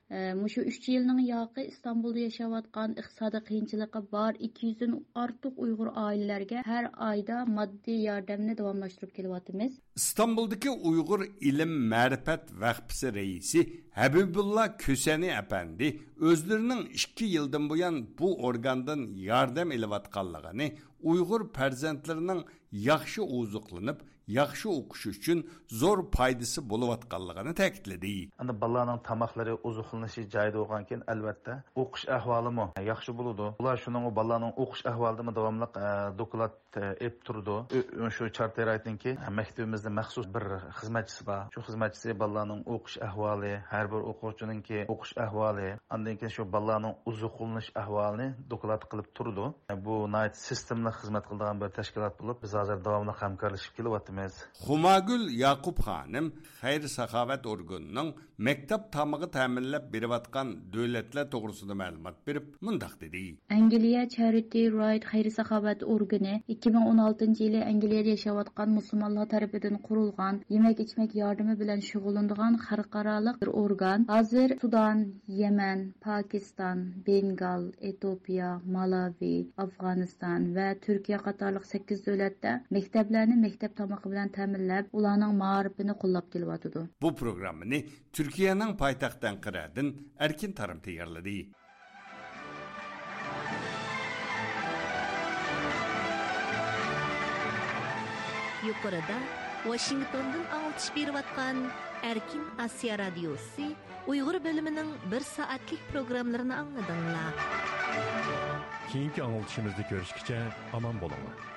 Shu uch yilning yoqi istanbulda yashayotgan iqtisodiy qiyinchiligi bor ikki yuzdan ortiq uyg'ur oilalarga har oyda moddiy yordamni davomlashtirib kelyapmiz istanbuldagi uyg'ur ilm ma'rifat vaqfisi raisi habibulla ko'sani apandi o'zlarining ikki yildan buyon bu organdan yordam ilayotganligini uyg'ur farzandlarining yaxshi oziqlanib yaxshi o'qish uchun zo'r foydasi bo'layotganligini ta'kidladi. Ana bolalarning tomoqlari ozuqlanishi joyida bo'lgan keyin albatta o'qish ahvolimi yaxshi bo'ladi ular shuning bolalarning o'qish ahvolida davomli e, doklad e, ep turdi. Shu charter aytdingki e, maktabimizda maxsus bir xizmatchisi bor. Shu xizmatchisi bolalarning o'qish ahvoli har bir o'quvchiningki o'qish ahvoli andan keyin shu bolalarning uzuqlanish ahvolini doklad qilib turdi. Bu sistemli xizmat qiladigan bir tashkilot bo'lib biz hozir davomli hamkorlashib kelyapmiz xumagul yaqub xonim xayr saxovat organining maktab tamig'i ta'minlab berayotgan davlatlar to'g'risida ma'lumot berib mundoq dedi. Angliya charity right xayr saxovat organi 2016 yili angliyada yashayotgan musulmonlar tarafidan qurilgan yemak ichmak yordami bilan shug'ullanadigan xalqaroliq bir organ hozir sudan yaman pokiston bengal etiopiya malavi afg'oniston va turkiya qatorliq sakkiz davlatda maktablarni maktab tomog'i bilan ta'minlab ularning ma'rifini qo'llab kelyotidi bu programmani turkiyaning poytaxti anqaradan erkin tarim tayyorladi yuqorida washingtondan oltish berayotgan erkin osiyo radiosi uyg'ur bo'limining bir soatlik programmalarini angladinglar keyingi anglitishimizda ko'rishguncha omon bo'linglar